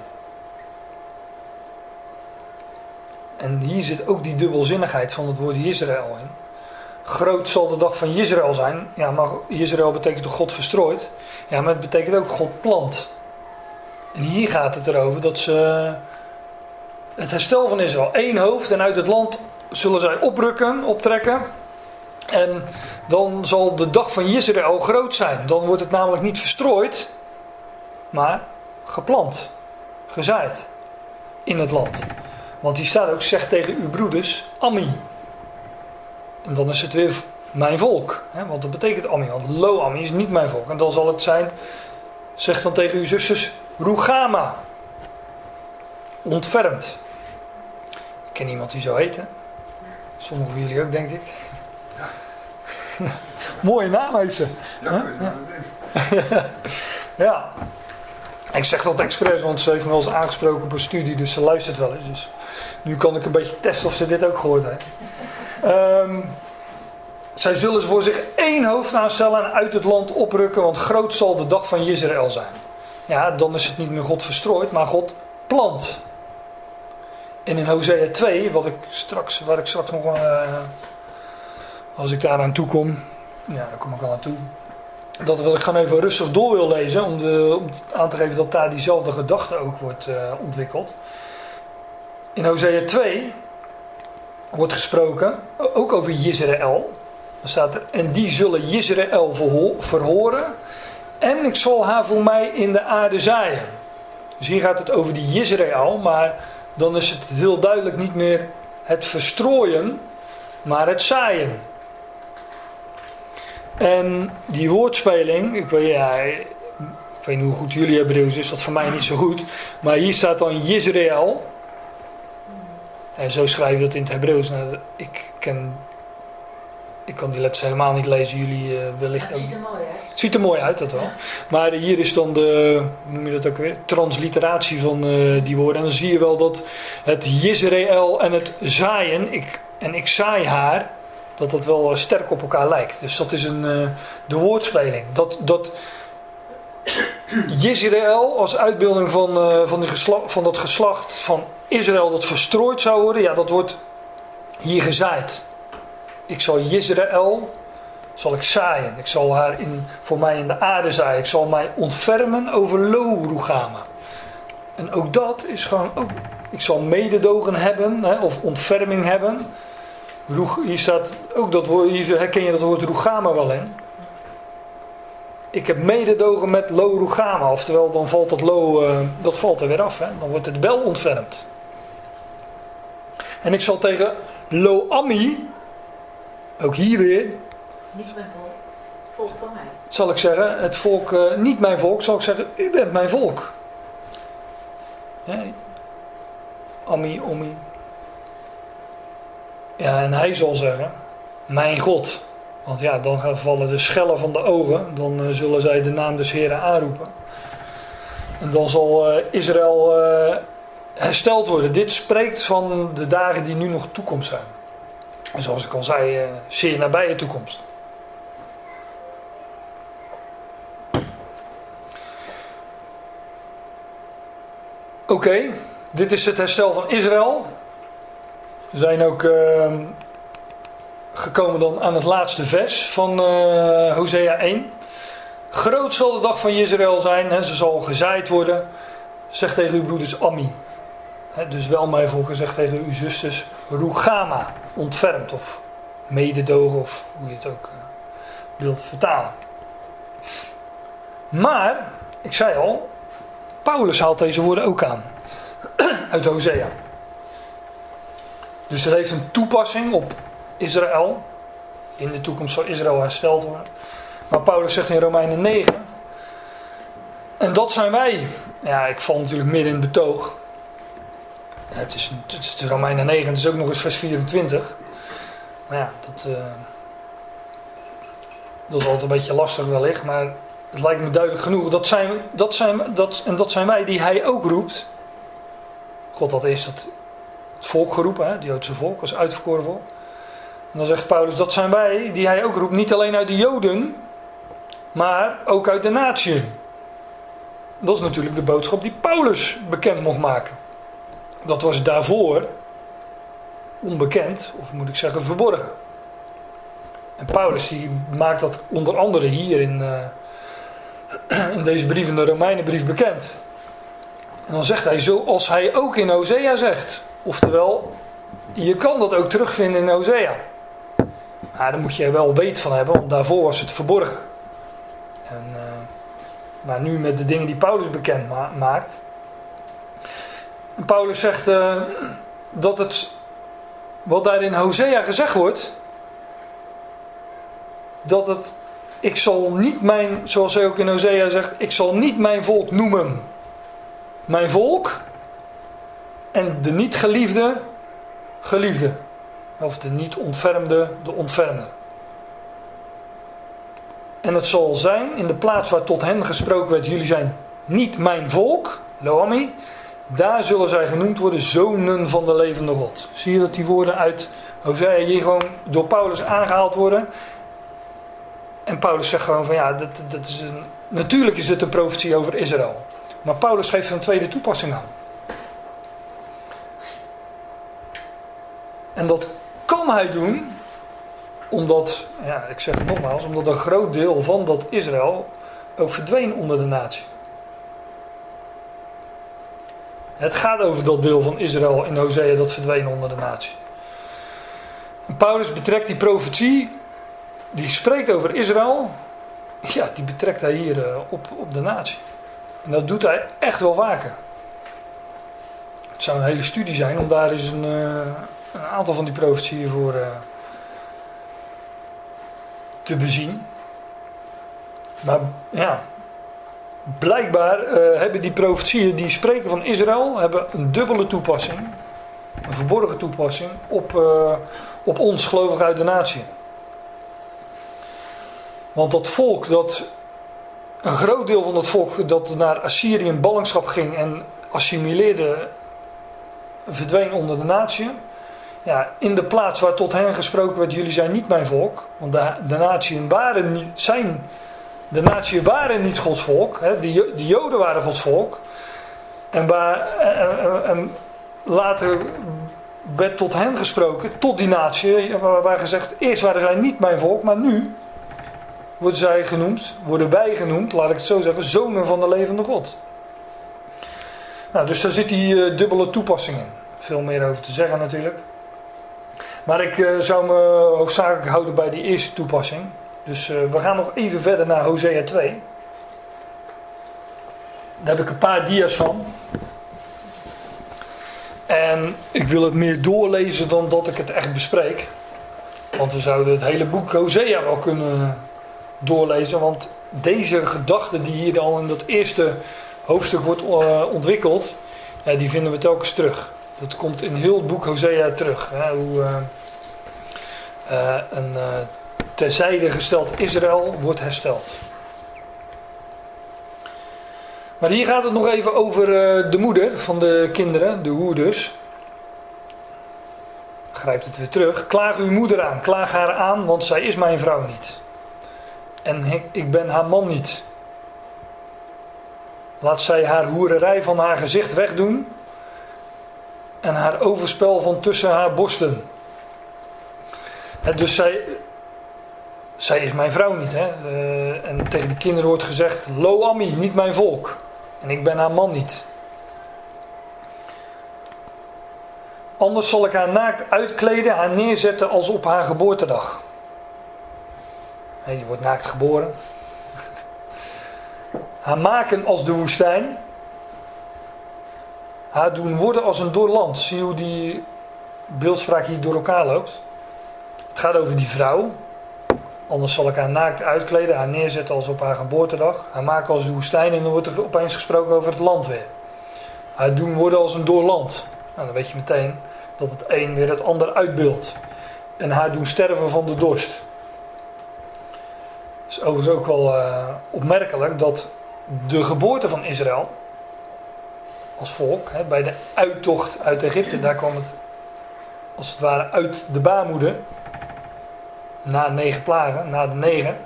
En hier zit ook die dubbelzinnigheid van het woord Israël in. Groot zal de dag van Israël zijn. Ja, maar Israël betekent toch God verstrooid. Ja, maar het betekent ook God plant. En hier gaat het erover dat ze het herstel van Israël, één hoofd en uit het land zullen zij oprukken, optrekken. En dan zal de dag van Israël groot zijn. Dan wordt het namelijk niet verstrooid, maar geplant, gezaaid in het land. Want hier staat ook, zeg tegen uw broeders, Ammi. En dan is het weer mijn volk. Hè? Want dat betekent Ammi. Want Lo Ammi is niet mijn volk. En dan zal het zijn, zeg dan tegen uw zusters, Rugama. Ontfermd. Ik ken iemand die zo heet. Hè? Sommigen van jullie ook, denk ik. [LAUGHS] Mooie naam heeft ze. Ja, Ja. [LAUGHS] Ja. Ik zeg dat expres, want ze heeft me wel eens aangesproken op een studie, dus ze luistert wel eens. Dus nu kan ik een beetje testen of ze dit ook gehoord heeft. Ehm, zij zullen voor zich één hoofd aanstellen en uit het land oprukken, want groot zal de dag van Israël zijn. Ja, dan is het niet meer God verstrooid, maar God plant. En in Hosea 2, wat ik straks, waar ik straks nog, uh, als ik daar aan toe kom, ja, daar kom ik al aan toe. Dat wat ik gewoon even rustig door wil lezen, om, de, om aan te geven dat daar diezelfde gedachte ook wordt uh, ontwikkeld. In Hosea 2 wordt gesproken, ook over Israël. Dan staat er, en die zullen Israël verhoren, en ik zal haar voor mij in de aarde zaaien. Dus hier gaat het over die Israël, maar dan is het heel duidelijk niet meer het verstrooien, maar het zaaien. En die woordspeling, ik weet, ja, niet hoe goed jullie Hebreeuws is, dat voor mij niet zo goed. Maar hier staat dan Israël. En zo schrijf je dat in het Hebreeuws. Nou, ik ken ik kan die letters helemaal niet lezen, jullie uh, wellicht Het ziet er mooi uit. Het ziet er mooi uit, dat wel. Maar hier is dan de, hoe noem je dat ook weer, transliteratie van uh, die woorden. En dan zie je wel dat het Jezreel en het zaaien, ik, en ik zaai haar, dat dat wel sterk op elkaar lijkt. Dus dat is een, uh, de woordspeling. Dat, dat Jezreel als uitbeelding van, van, die geslacht, van dat geslacht van Israël dat verstrooid zou worden, ja, dat wordt hier gezaaid. Ik zal Jezreel, zal ik zaaien. Ik zal haar in, voor mij in de aarde zaaien. Ik zal mij ontfermen over Lo-Rugama. En ook dat is gewoon, ook, ik zal mededogen hebben, hè, of ontferming hebben. Hier staat ook dat woord, hier herken je dat woord Rugama wel in. Ik heb mededogen met Lo-Rugama, oftewel dan valt dat Lo, uh, dat valt er weer af. Hè. Dan wordt het wel ontfermd. En ik zal tegen Lo-Ami, ook hier weer. Niet mijn volk, volk van mij. Zal ik zeggen, het volk, uh, niet mijn volk, zal ik zeggen, u bent mijn volk. Ja, Ami, Omi. Ja, en hij zal zeggen, mijn God. Want ja, dan gaan vallen de schellen van de ogen. Dan uh, zullen zij de naam des Heren aanroepen. En dan zal uh, Israël hersteld worden. Dit spreekt van de dagen die nu nog toekomst zijn. En zoals ik al zei, zeer nabije toekomst. Oké, dit is het herstel van Israël. We zijn ook uh, gekomen dan aan het laatste vers van uh, Hosea 1. Groot zal de dag van Israël zijn, hè, ze zal gezaaid worden. Zeg tegen uw broeders Ammi. Dus wel mijn volk zegt tegen uw zusters Rugama, ontfermd of mededogen of hoe je het ook uh, wilt vertalen. Maar, ik zei al, Paulus haalt deze woorden ook aan. [CLEARS THROAT] Uit Hosea. Dus het heeft een toepassing op Israël. In de toekomst zal Israël hersteld worden. Maar Paulus zegt in Romeinen 9. En dat zijn wij. Ja, ik val natuurlijk midden in het betoog. Het is, het is Romeinen 9, het is ook nog eens vers 24. Maar ja, dat, uh, dat is altijd een beetje lastig wellicht, maar het lijkt me duidelijk genoeg. Dat zijn, dat zijn, dat, en dat zijn wij die hij ook roept. God had eerst het, het volk geroepen, hè, het Joodse volk, als uitverkoren volk. En dan zegt Paulus, dat zijn wij die hij ook roept, niet alleen uit de Joden, maar ook uit de natie. Dat is natuurlijk de boodschap die Paulus bekend mocht maken. Dat was daarvoor onbekend, of moet ik zeggen verborgen. En Paulus die maakt dat onder andere hier in, uh, [CLEARS THROAT] in deze brief, in de Romeinenbrief, bekend. En dan zegt hij, zoals hij ook in Hosea zegt. Oftewel, je kan dat ook terugvinden in Hosea. Maar daar moet je wel weet van hebben, want daarvoor was het verborgen. En, uh, maar nu met de dingen die Paulus bekend ma maakt. Paulus zegt uh, dat het, wat daar in Hosea gezegd wordt, dat het, ik zal niet mijn, zoals hij ook in Hosea zegt, ik zal niet mijn volk noemen. Mijn volk en de niet geliefde, geliefde. Of de niet ontfermde, de ontfermde. En het zal zijn in de plaats waar tot hen gesproken werd: jullie zijn niet mijn volk, Loami. Daar zullen zij genoemd worden zonen van de levende God. Zie je dat die woorden uit Hosea hier gewoon door Paulus aangehaald worden? En Paulus zegt gewoon van ja, dat, dat is een, natuurlijk is het een profetie over Israël. Maar Paulus geeft er een tweede toepassing aan. En dat kan hij doen omdat, ja, ik zeg het nogmaals, omdat een groot deel van dat Israël ook verdween onder de natie. Het gaat over dat deel van Israël in Hosea dat verdween onder de natie. Paulus betrekt die profetie, die spreekt over Israël, ja, die betrekt hij hier uh, op, op de natie. En dat doet hij echt wel vaker. Het zou een hele studie zijn om daar eens een, uh, een aantal van die profetieën voor uh, te bezien. Maar ja, blijkbaar uh, hebben die profetieën die spreken van Israël hebben een dubbele toepassing, een verborgen toepassing op, uh, op ons gelovig uit de natie. Want dat volk, dat, een groot deel van dat volk dat naar Assyrië in ballingschap ging en assimileerde, verdween onder de natie. Ja, in de plaats waar tot hen gesproken werd, jullie zijn niet mijn volk. Want de, de natieën waren niet, zijn, de waren niet Gods volk. Hè, de, de Joden waren Gods volk. En, waar, later werd tot hen gesproken, tot die natie, waar, waar gezegd, eerst waren zij niet mijn volk, maar nu worden zij genoemd, worden wij genoemd, laat ik het zo zeggen, zonen van de levende God. Nou, dus daar zit die uh, dubbele toepassing in. Veel meer over te zeggen natuurlijk. Maar ik uh, zou me hoofdzakelijk houden bij die eerste toepassing. Dus uh, we gaan nog even verder naar Hosea 2. Daar heb ik een paar dia's van. En ik wil het meer doorlezen dan dat ik het echt bespreek. Want we zouden het hele boek Hosea wel kunnen doorlezen. Want deze gedachte die hier al in dat eerste hoofdstuk wordt uh, ontwikkeld, die vinden we telkens terug. Dat komt in heel het boek Hosea terug. Hè, hoe uh, uh, een terzijde gesteld Israël wordt hersteld. Maar hier gaat het nog even over de moeder van de kinderen, de hoerders. Grijpt het weer terug. Klaag uw moeder aan, klaag haar aan, want zij is mijn vrouw niet. En ik ben haar man niet. Laat zij haar hoererij van haar gezicht wegdoen en haar overspel van tussen haar borsten. dus zij, zij is mijn vrouw niet. Hè? Uh, en tegen de kinderen wordt gezegd: Lo Ami, niet mijn volk. En ik ben haar man niet. Anders zal ik haar naakt uitkleden, haar neerzetten als op haar geboortedag. Je wordt naakt geboren. [LAUGHS] Haar maken als de woestijn. Haar doen worden als een doorland. Zie hoe die beeldspraak hier door elkaar loopt. Het gaat over die vrouw. Anders zal ik haar naakt uitkleden, haar neerzetten als op haar geboortedag. Haar maken als de woestijn en dan wordt er opeens gesproken over het land weer. Haar doen worden als een doorland. Nou, dan weet je meteen dat het een weer het ander uitbeeldt. En haar doen sterven van de dorst. Het is overigens ook wel uh, opmerkelijk dat de geboorte van Israël als volk, hè, bij de uittocht uit Egypte, daar kwam het als het ware uit de baarmoeder, na negen plagen, na de negen,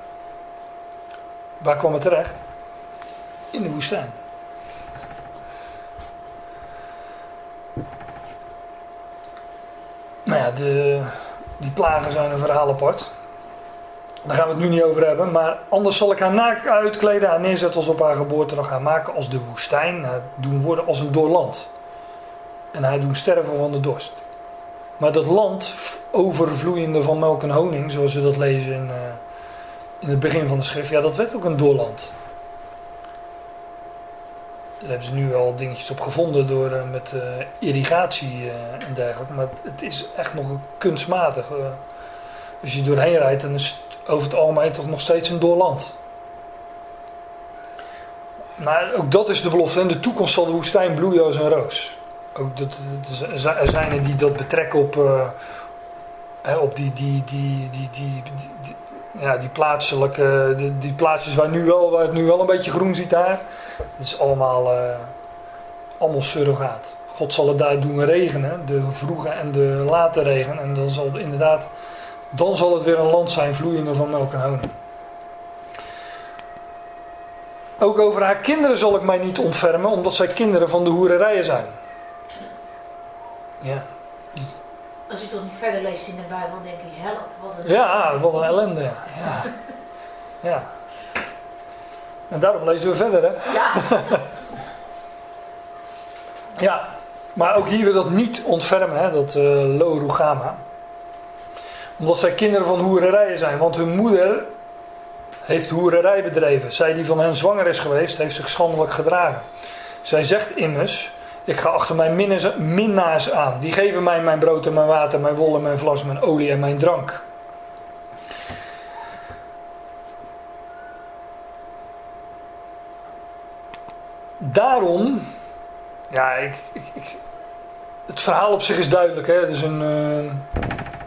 waar kwam het terecht? In de woestijn. Nou ja, de, die plagen zijn een verhaal apart. Daar gaan we het nu niet over hebben. Maar anders zal ik haar naakt uitkleden, haar neerzetten als op haar geboortedag, haar maken als de woestijn, haar doen worden als een doorland. En haar doen sterven van de dorst. Maar dat land, overvloeiende van melk en honing, zoals we dat lezen in, eh, in het begin van de schrift, ja, dat werd ook een doorland. Daar hebben ze nu wel dingetjes op gevonden door, eh, met eh, irrigatie eh, en dergelijke. Maar het is echt nog kunstmatig. eh. als je doorheen rijdt, dan is over het algemeen toch nog steeds een doorland. Maar ook dat is de belofte. In de toekomst zal de woestijn bloeien als een roos. Ook dat, dat- er zijn er die dat betrekken op, eh, op die, die, die, die, die, ja, die plaatselijke, die, die plaatsjes waar, nu wel, waar het nu wel een beetje groen ziet daar. Het is allemaal, eh, allemaal surrogaat. God zal het daar doen regenen, de vroege en de late regen. En dan zal inderdaad, dan zal het weer een land zijn vloeiende van melk en honing. Ook over haar kinderen zal ik mij niet ontfermen, omdat zij kinderen van de hoererijen zijn. Ja, Als je toch niet verder leest in de Bijbel, denk je, help, wat een... ja wat een ellende. Ja. ja. ja. En daarom lezen we verder, hè? Ja, Ja, maar ook hier weer dat niet ontfermen, hè, dat uh, lo rugama. Omdat zij kinderen van hoererijen zijn. Want hun moeder heeft hoererij bedreven. Zij die van hen zwanger is geweest, heeft zich schandelijk gedragen. Zij zegt immers, ik ga achter mijn minnaars- aan. Die geven mij mijn brood en mijn water, mijn wol en mijn vlas, mijn olie en mijn drank. Daarom ja, ik, ik, het verhaal op zich is duidelijk. Hè? Dus een, eh,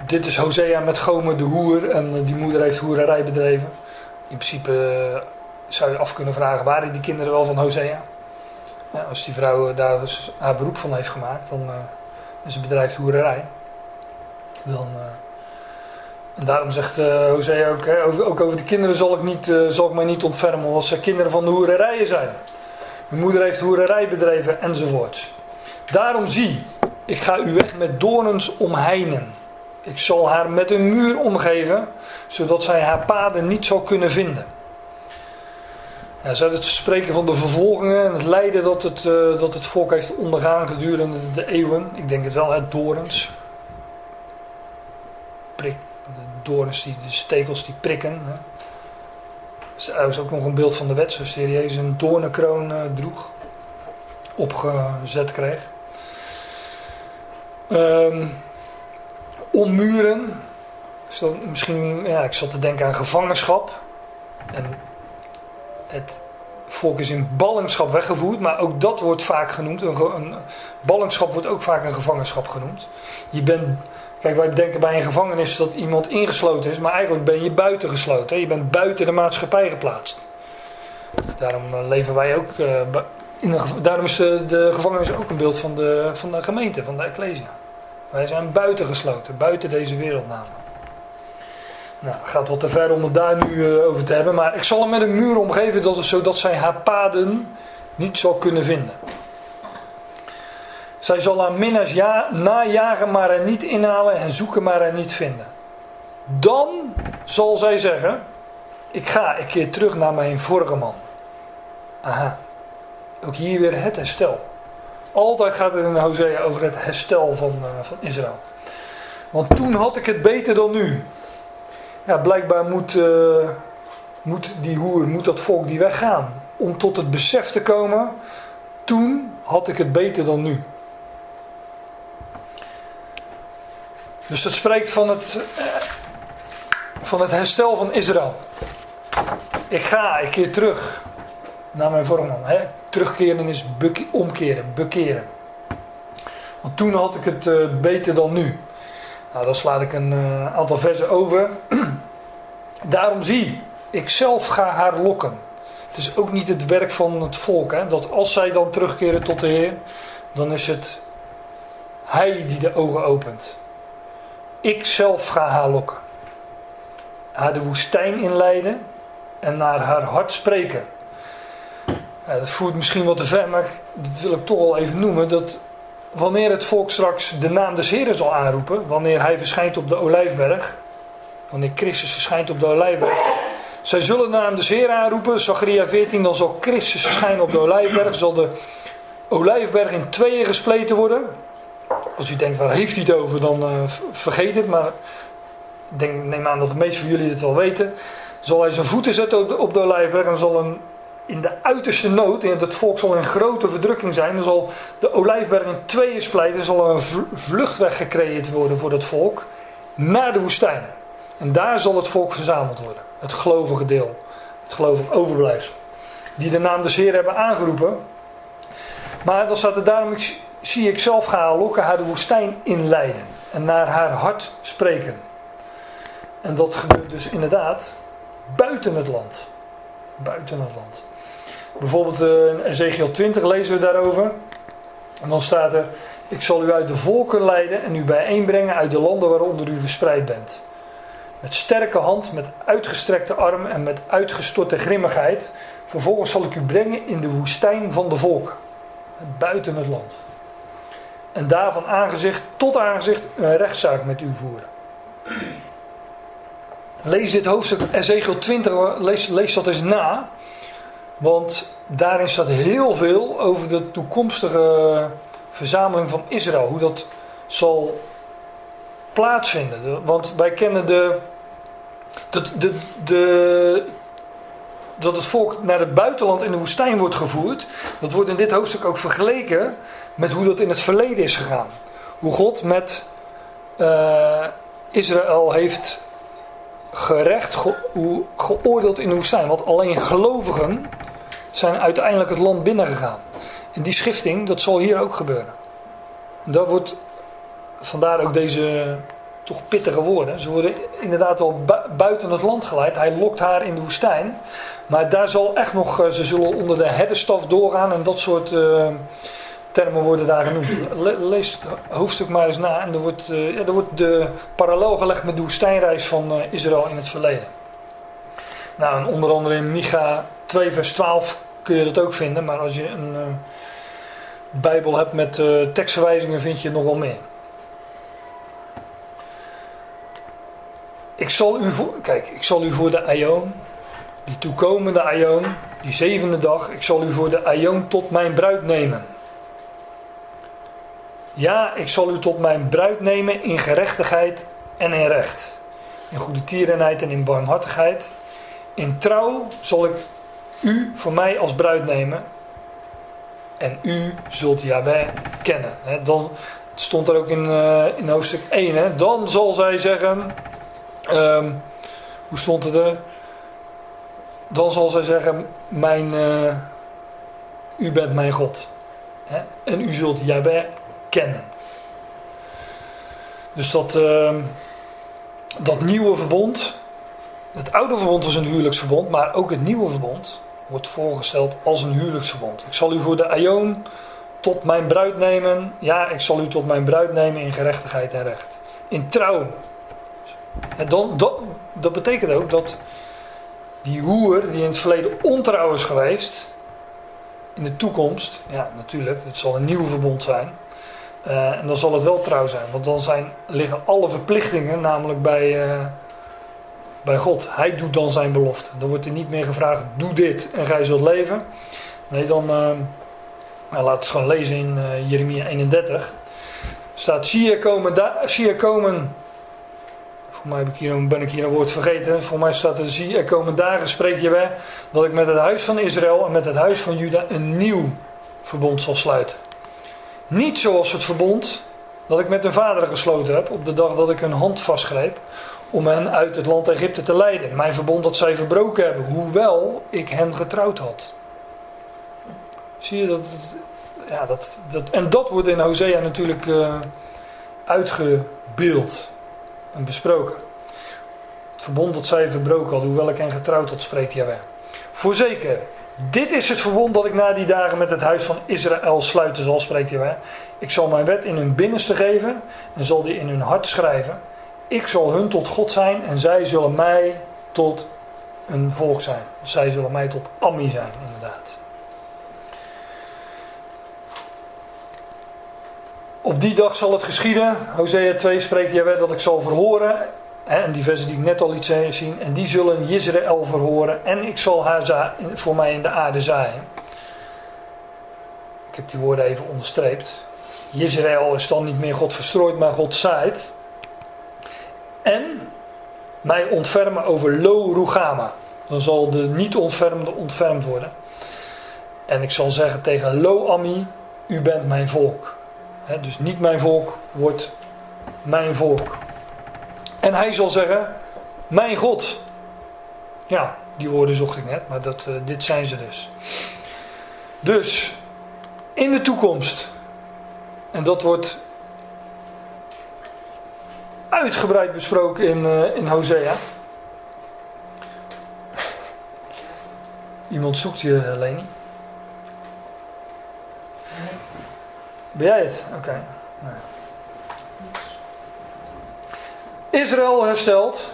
dit is Hosea met Gomer de hoer en eh, die moeder heeft hoererij bedreven. In principe eh, zou je af kunnen vragen, waren die kinderen wel van Hosea? Ja, als die vrouw eh, daar dus haar beroep van heeft gemaakt, dan eh, is het bedrijf hoererij. Dan, en daarom zegt Hosea ook, hè, over, ook over de kinderen zal ik, niet, mij niet ontfermen, als ze kinderen van de hoererijen zijn. Mijn moeder heeft hoererij bedreven enzovoort. Daarom zie, ik ga u weg met doorns omheinen. Ik zal haar met een muur omgeven, zodat zij haar paden niet zal kunnen vinden. Ja, zou het spreken van de vervolgingen en het lijden dat het, eh, dat het volk heeft ondergaan gedurende de eeuwen. Ik denk het wel, hè, dorens. Prik, de dorens, die, de stekels die prikken. Hè. Er is ook nog een beeld van de wet, Heer Jezus een doornenkroon eh, droeg, opgezet kreeg. Ehm ommuren. Is dat misschien, ja, ik zat te denken aan gevangenschap. En het volk is in ballingschap weggevoerd, maar ook dat wordt vaak genoemd. Een, een ballingschap wordt ook vaak een gevangenschap genoemd. Je bent, kijk, wij denken bij een gevangenis dat iemand ingesloten is, maar eigenlijk ben je buitengesloten. hè. Je bent buiten de maatschappij geplaatst. Daarom eh, leven wij ook. eh, in daarom is de, de gevangenis ook een beeld van de, van de gemeente, van de Ecclesia. Wij zijn buitengesloten, buiten deze wereld. Nou, het gaat wat te ver om het daar nu eh, over te hebben. Maar ik zal hem met een muur omgeven, dat, zodat zij haar paden niet zal kunnen vinden. Zij zal haar minnaars ja, najagen, maar er niet inhalen en zoeken, maar er niet vinden. Dan zal zij zeggen, ik ga, ik keer terug naar mijn vorige man. Aha. Ook hier weer het herstel. Altijd gaat het in Hosea over het herstel van, eh, van Israël. Want toen had ik het beter dan nu. Ja, blijkbaar moet, eh, moet die hoer, moet dat volk die weggaan. Om tot het besef te komen. Toen had ik het beter dan nu. Dus dat spreekt van het, eh, van het herstel van Israël. Ik ga, ik keer terug naar mijn vormman. Hè? Terugkeren is omkeren, bekeren. Want toen had ik het eh, beter dan nu. Nou, dan slaat ik een eh, aantal versen over. [CLEARS THROAT] Daarom zie, ik zelf ga haar lokken. Het is ook niet het werk van het volk. Hè? Dat als zij dan terugkeren tot de Heer, dan is het Hij die de ogen opent. Ik zelf ga haar lokken. Haar de woestijn inleiden en naar haar hart spreken. Dat voert misschien wat te ver, maar dat wil ik toch al even noemen. Dat wanneer het volk straks de naam des Heren zal aanroepen, wanneer hij verschijnt op de Olijfberg, Wanneer Christus verschijnt op de Olijfberg. Zij zullen de naam des Heer aanroepen. Zacharia 14. Dan zal Christus verschijnen op de Olijfberg. Zal de Olijfberg in tweeën gespleten worden. Als u denkt, waar heeft hij het over? Dan uh, vergeet het. Maar ik denk, neem aan dat de meesten van jullie het wel weten. Zal hij zijn voeten zetten op de Olijfberg. En zal een in de uiterste nood, in het volk zal in grote verdrukking zijn, dan zal de olijfberg in tweeën splijten, zal er een vluchtweg gecreëerd worden voor het volk naar de woestijn. En daar zal het volk verzameld worden, het gelovige deel, het gelovige overblijfsel, die de naam des Heer hebben aangeroepen. Maar dan staat er daarom, zie ik zelf gaan lokken haar de woestijn inleiden en naar haar hart spreken. En dat gebeurt dus inderdaad buiten het land. Buiten het land. Bijvoorbeeld eh, in Ezekiel 20 lezen we daarover. En dan staat er: Ik zal u uit de volken leiden en u bijeenbrengen uit de landen waaronder u verspreid bent. Met sterke hand, met uitgestrekte arm en met uitgestorte grimmigheid. Vervolgens zal ik u brengen in de woestijn van de volken, buiten het land. En daar van aangezicht tot aangezicht een rechtszaak met u voeren. Lees dit hoofdstuk Ezekiel 20, lees, lees dat eens na. Want daarin staat heel veel over de toekomstige verzameling van Israël. Hoe dat zal plaatsvinden. Want wij kennen de, dat, de, de, dat het volk naar het buitenland in de woestijn wordt gevoerd. Dat wordt in dit hoofdstuk ook vergeleken met hoe dat in het verleden is gegaan. Hoe God met uh, Israël heeft gerecht, ge, geoordeeld in de woestijn. Want alleen gelovigen zijn uiteindelijk het land binnengegaan. En die schifting, dat zal hier ook gebeuren. En dat wordt, vandaar ook deze toch pittige woorden. Ze worden inderdaad wel buiten het land geleid. Hij lokt haar in de woestijn. Maar daar zal echt nog, eh, ze zullen onder de herdenstaf doorgaan en dat soort uh, termen worden daar genoemd. lees het hoofdstuk maar eens na en er wordt, uh, ja, er wordt de parallel gelegd met de woestijnreis van Israël in het verleden. Nou, en onder andere in Micha 2 vers 12 kun je dat ook vinden. Maar als je een uh, Bijbel hebt met uh, tekstverwijzingen, vind je nog wel meer. Ik zal u voor, kijk, ik zal u voor de Aion, die toekomende Aion, die zevende dag, ik zal u voor de Aion tot mijn bruid nemen. Ja, ik zal u tot mijn bruid nemen in gerechtigheid en in recht. In goede tierenheid en in barmhartigheid. In trouw zal ik u voor mij als bruid nemen. En u zult Yahweh kennen. dan stond er ook in, uh, in hoofdstuk 1. Dan zal zij zeggen. Um, hoe stond het er? Dan zal zij zeggen: mijn, uh, U bent mijn God. En u zult Yahweh kennen. Dus dat, uh, dat nieuwe verbond. Het oude verbond was een huwelijksverbond, maar ook het nieuwe verbond wordt voorgesteld als een huwelijksverbond. Ik zal u voor de Aion tot mijn bruid nemen. Ja, ik zal u tot mijn bruid nemen in gerechtigheid en recht. In trouw. En dan, dat, dat betekent ook dat die hoer die in het verleden ontrouw is geweest, in de toekomst, ja natuurlijk, het zal een nieuw verbond zijn. Uh, en dan zal het wel trouw zijn, want dan zijn, liggen alle verplichtingen namelijk bij, uh, bij God. Hij doet dan zijn belofte. Dan wordt er niet meer gevraagd, doe dit en gij zult leven. Nee, dan, uh, nou, laat het gewoon lezen in uh, Jeremia 31. staat, zie je komen, zie je komen voor mij heb ik hier, ben ik hier een woord vergeten. Voor mij staat er, zie er komen dagen, spreek je weg, dat ik met het huis van Israël en met het huis van Juda een nieuw verbond zal sluiten. Niet zoals het verbond dat ik met hun vader gesloten heb op de dag dat ik hun hand vastgreep om hen uit het land Egypte te leiden. Mijn verbond dat zij verbroken hebben, hoewel ik hen getrouwd had. Zie je dat? ja, dat, dat en dat wordt in Hosea natuurlijk uh, uitgebeeld en besproken. Het verbond dat zij verbroken had, hoewel ik hen getrouwd had, spreekt Jawel. Voorzeker, dit is het verbond dat ik na die dagen met het huis van Israël sluiten zal, spreekt Jawel. Ik zal mijn wet in hun binnenste geven en zal die in hun hart schrijven. Ik zal hun tot God zijn en zij zullen mij tot een volk zijn. Zij zullen mij tot Ammi zijn, inderdaad. Op die dag zal het geschieden. Hosea 2 spreekt Jawel dat ik zal verhoren en die versen die ik net al iets zien. En die zullen Israël verhoren. En ik zal haar voor mij in de aarde zaaien. Ik heb die woorden even onderstreept. Israël is dan niet meer God verstrooid, maar God zaait. En mij ontfermen over Lo Rugama. Dan zal de niet ontfermde ontfermd worden. En ik zal zeggen tegen Lo Ami, u bent mijn volk. Dus niet mijn volk wordt mijn volk. En hij zal zeggen, mijn God. Ja, die woorden zocht ik net, maar dat, eh, dit zijn ze dus. Dus, in de toekomst, en dat wordt uitgebreid besproken in, eh, in Hosea. Iemand zoekt je, eh, Leni. Ben jij het? Oké. Nee. Israël herstelt.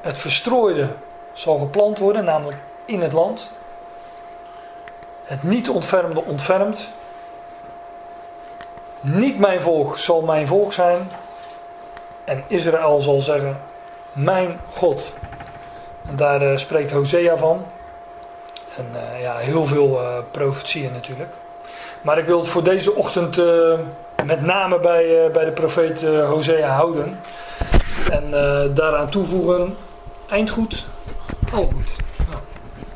Het verstrooide zal geplant worden, namelijk in het land. Het niet ontfermde ontfermt. Niet mijn volk zal mijn volk zijn. En Israël zal zeggen, mijn God. En daar eh, spreekt Hosea van. En eh, ja, heel veel uh, profetieën natuurlijk. Maar ik wil het voor deze ochtend met name bij, bij de profeet Hosea houden. En daaraan toevoegen, eind goed, al goed.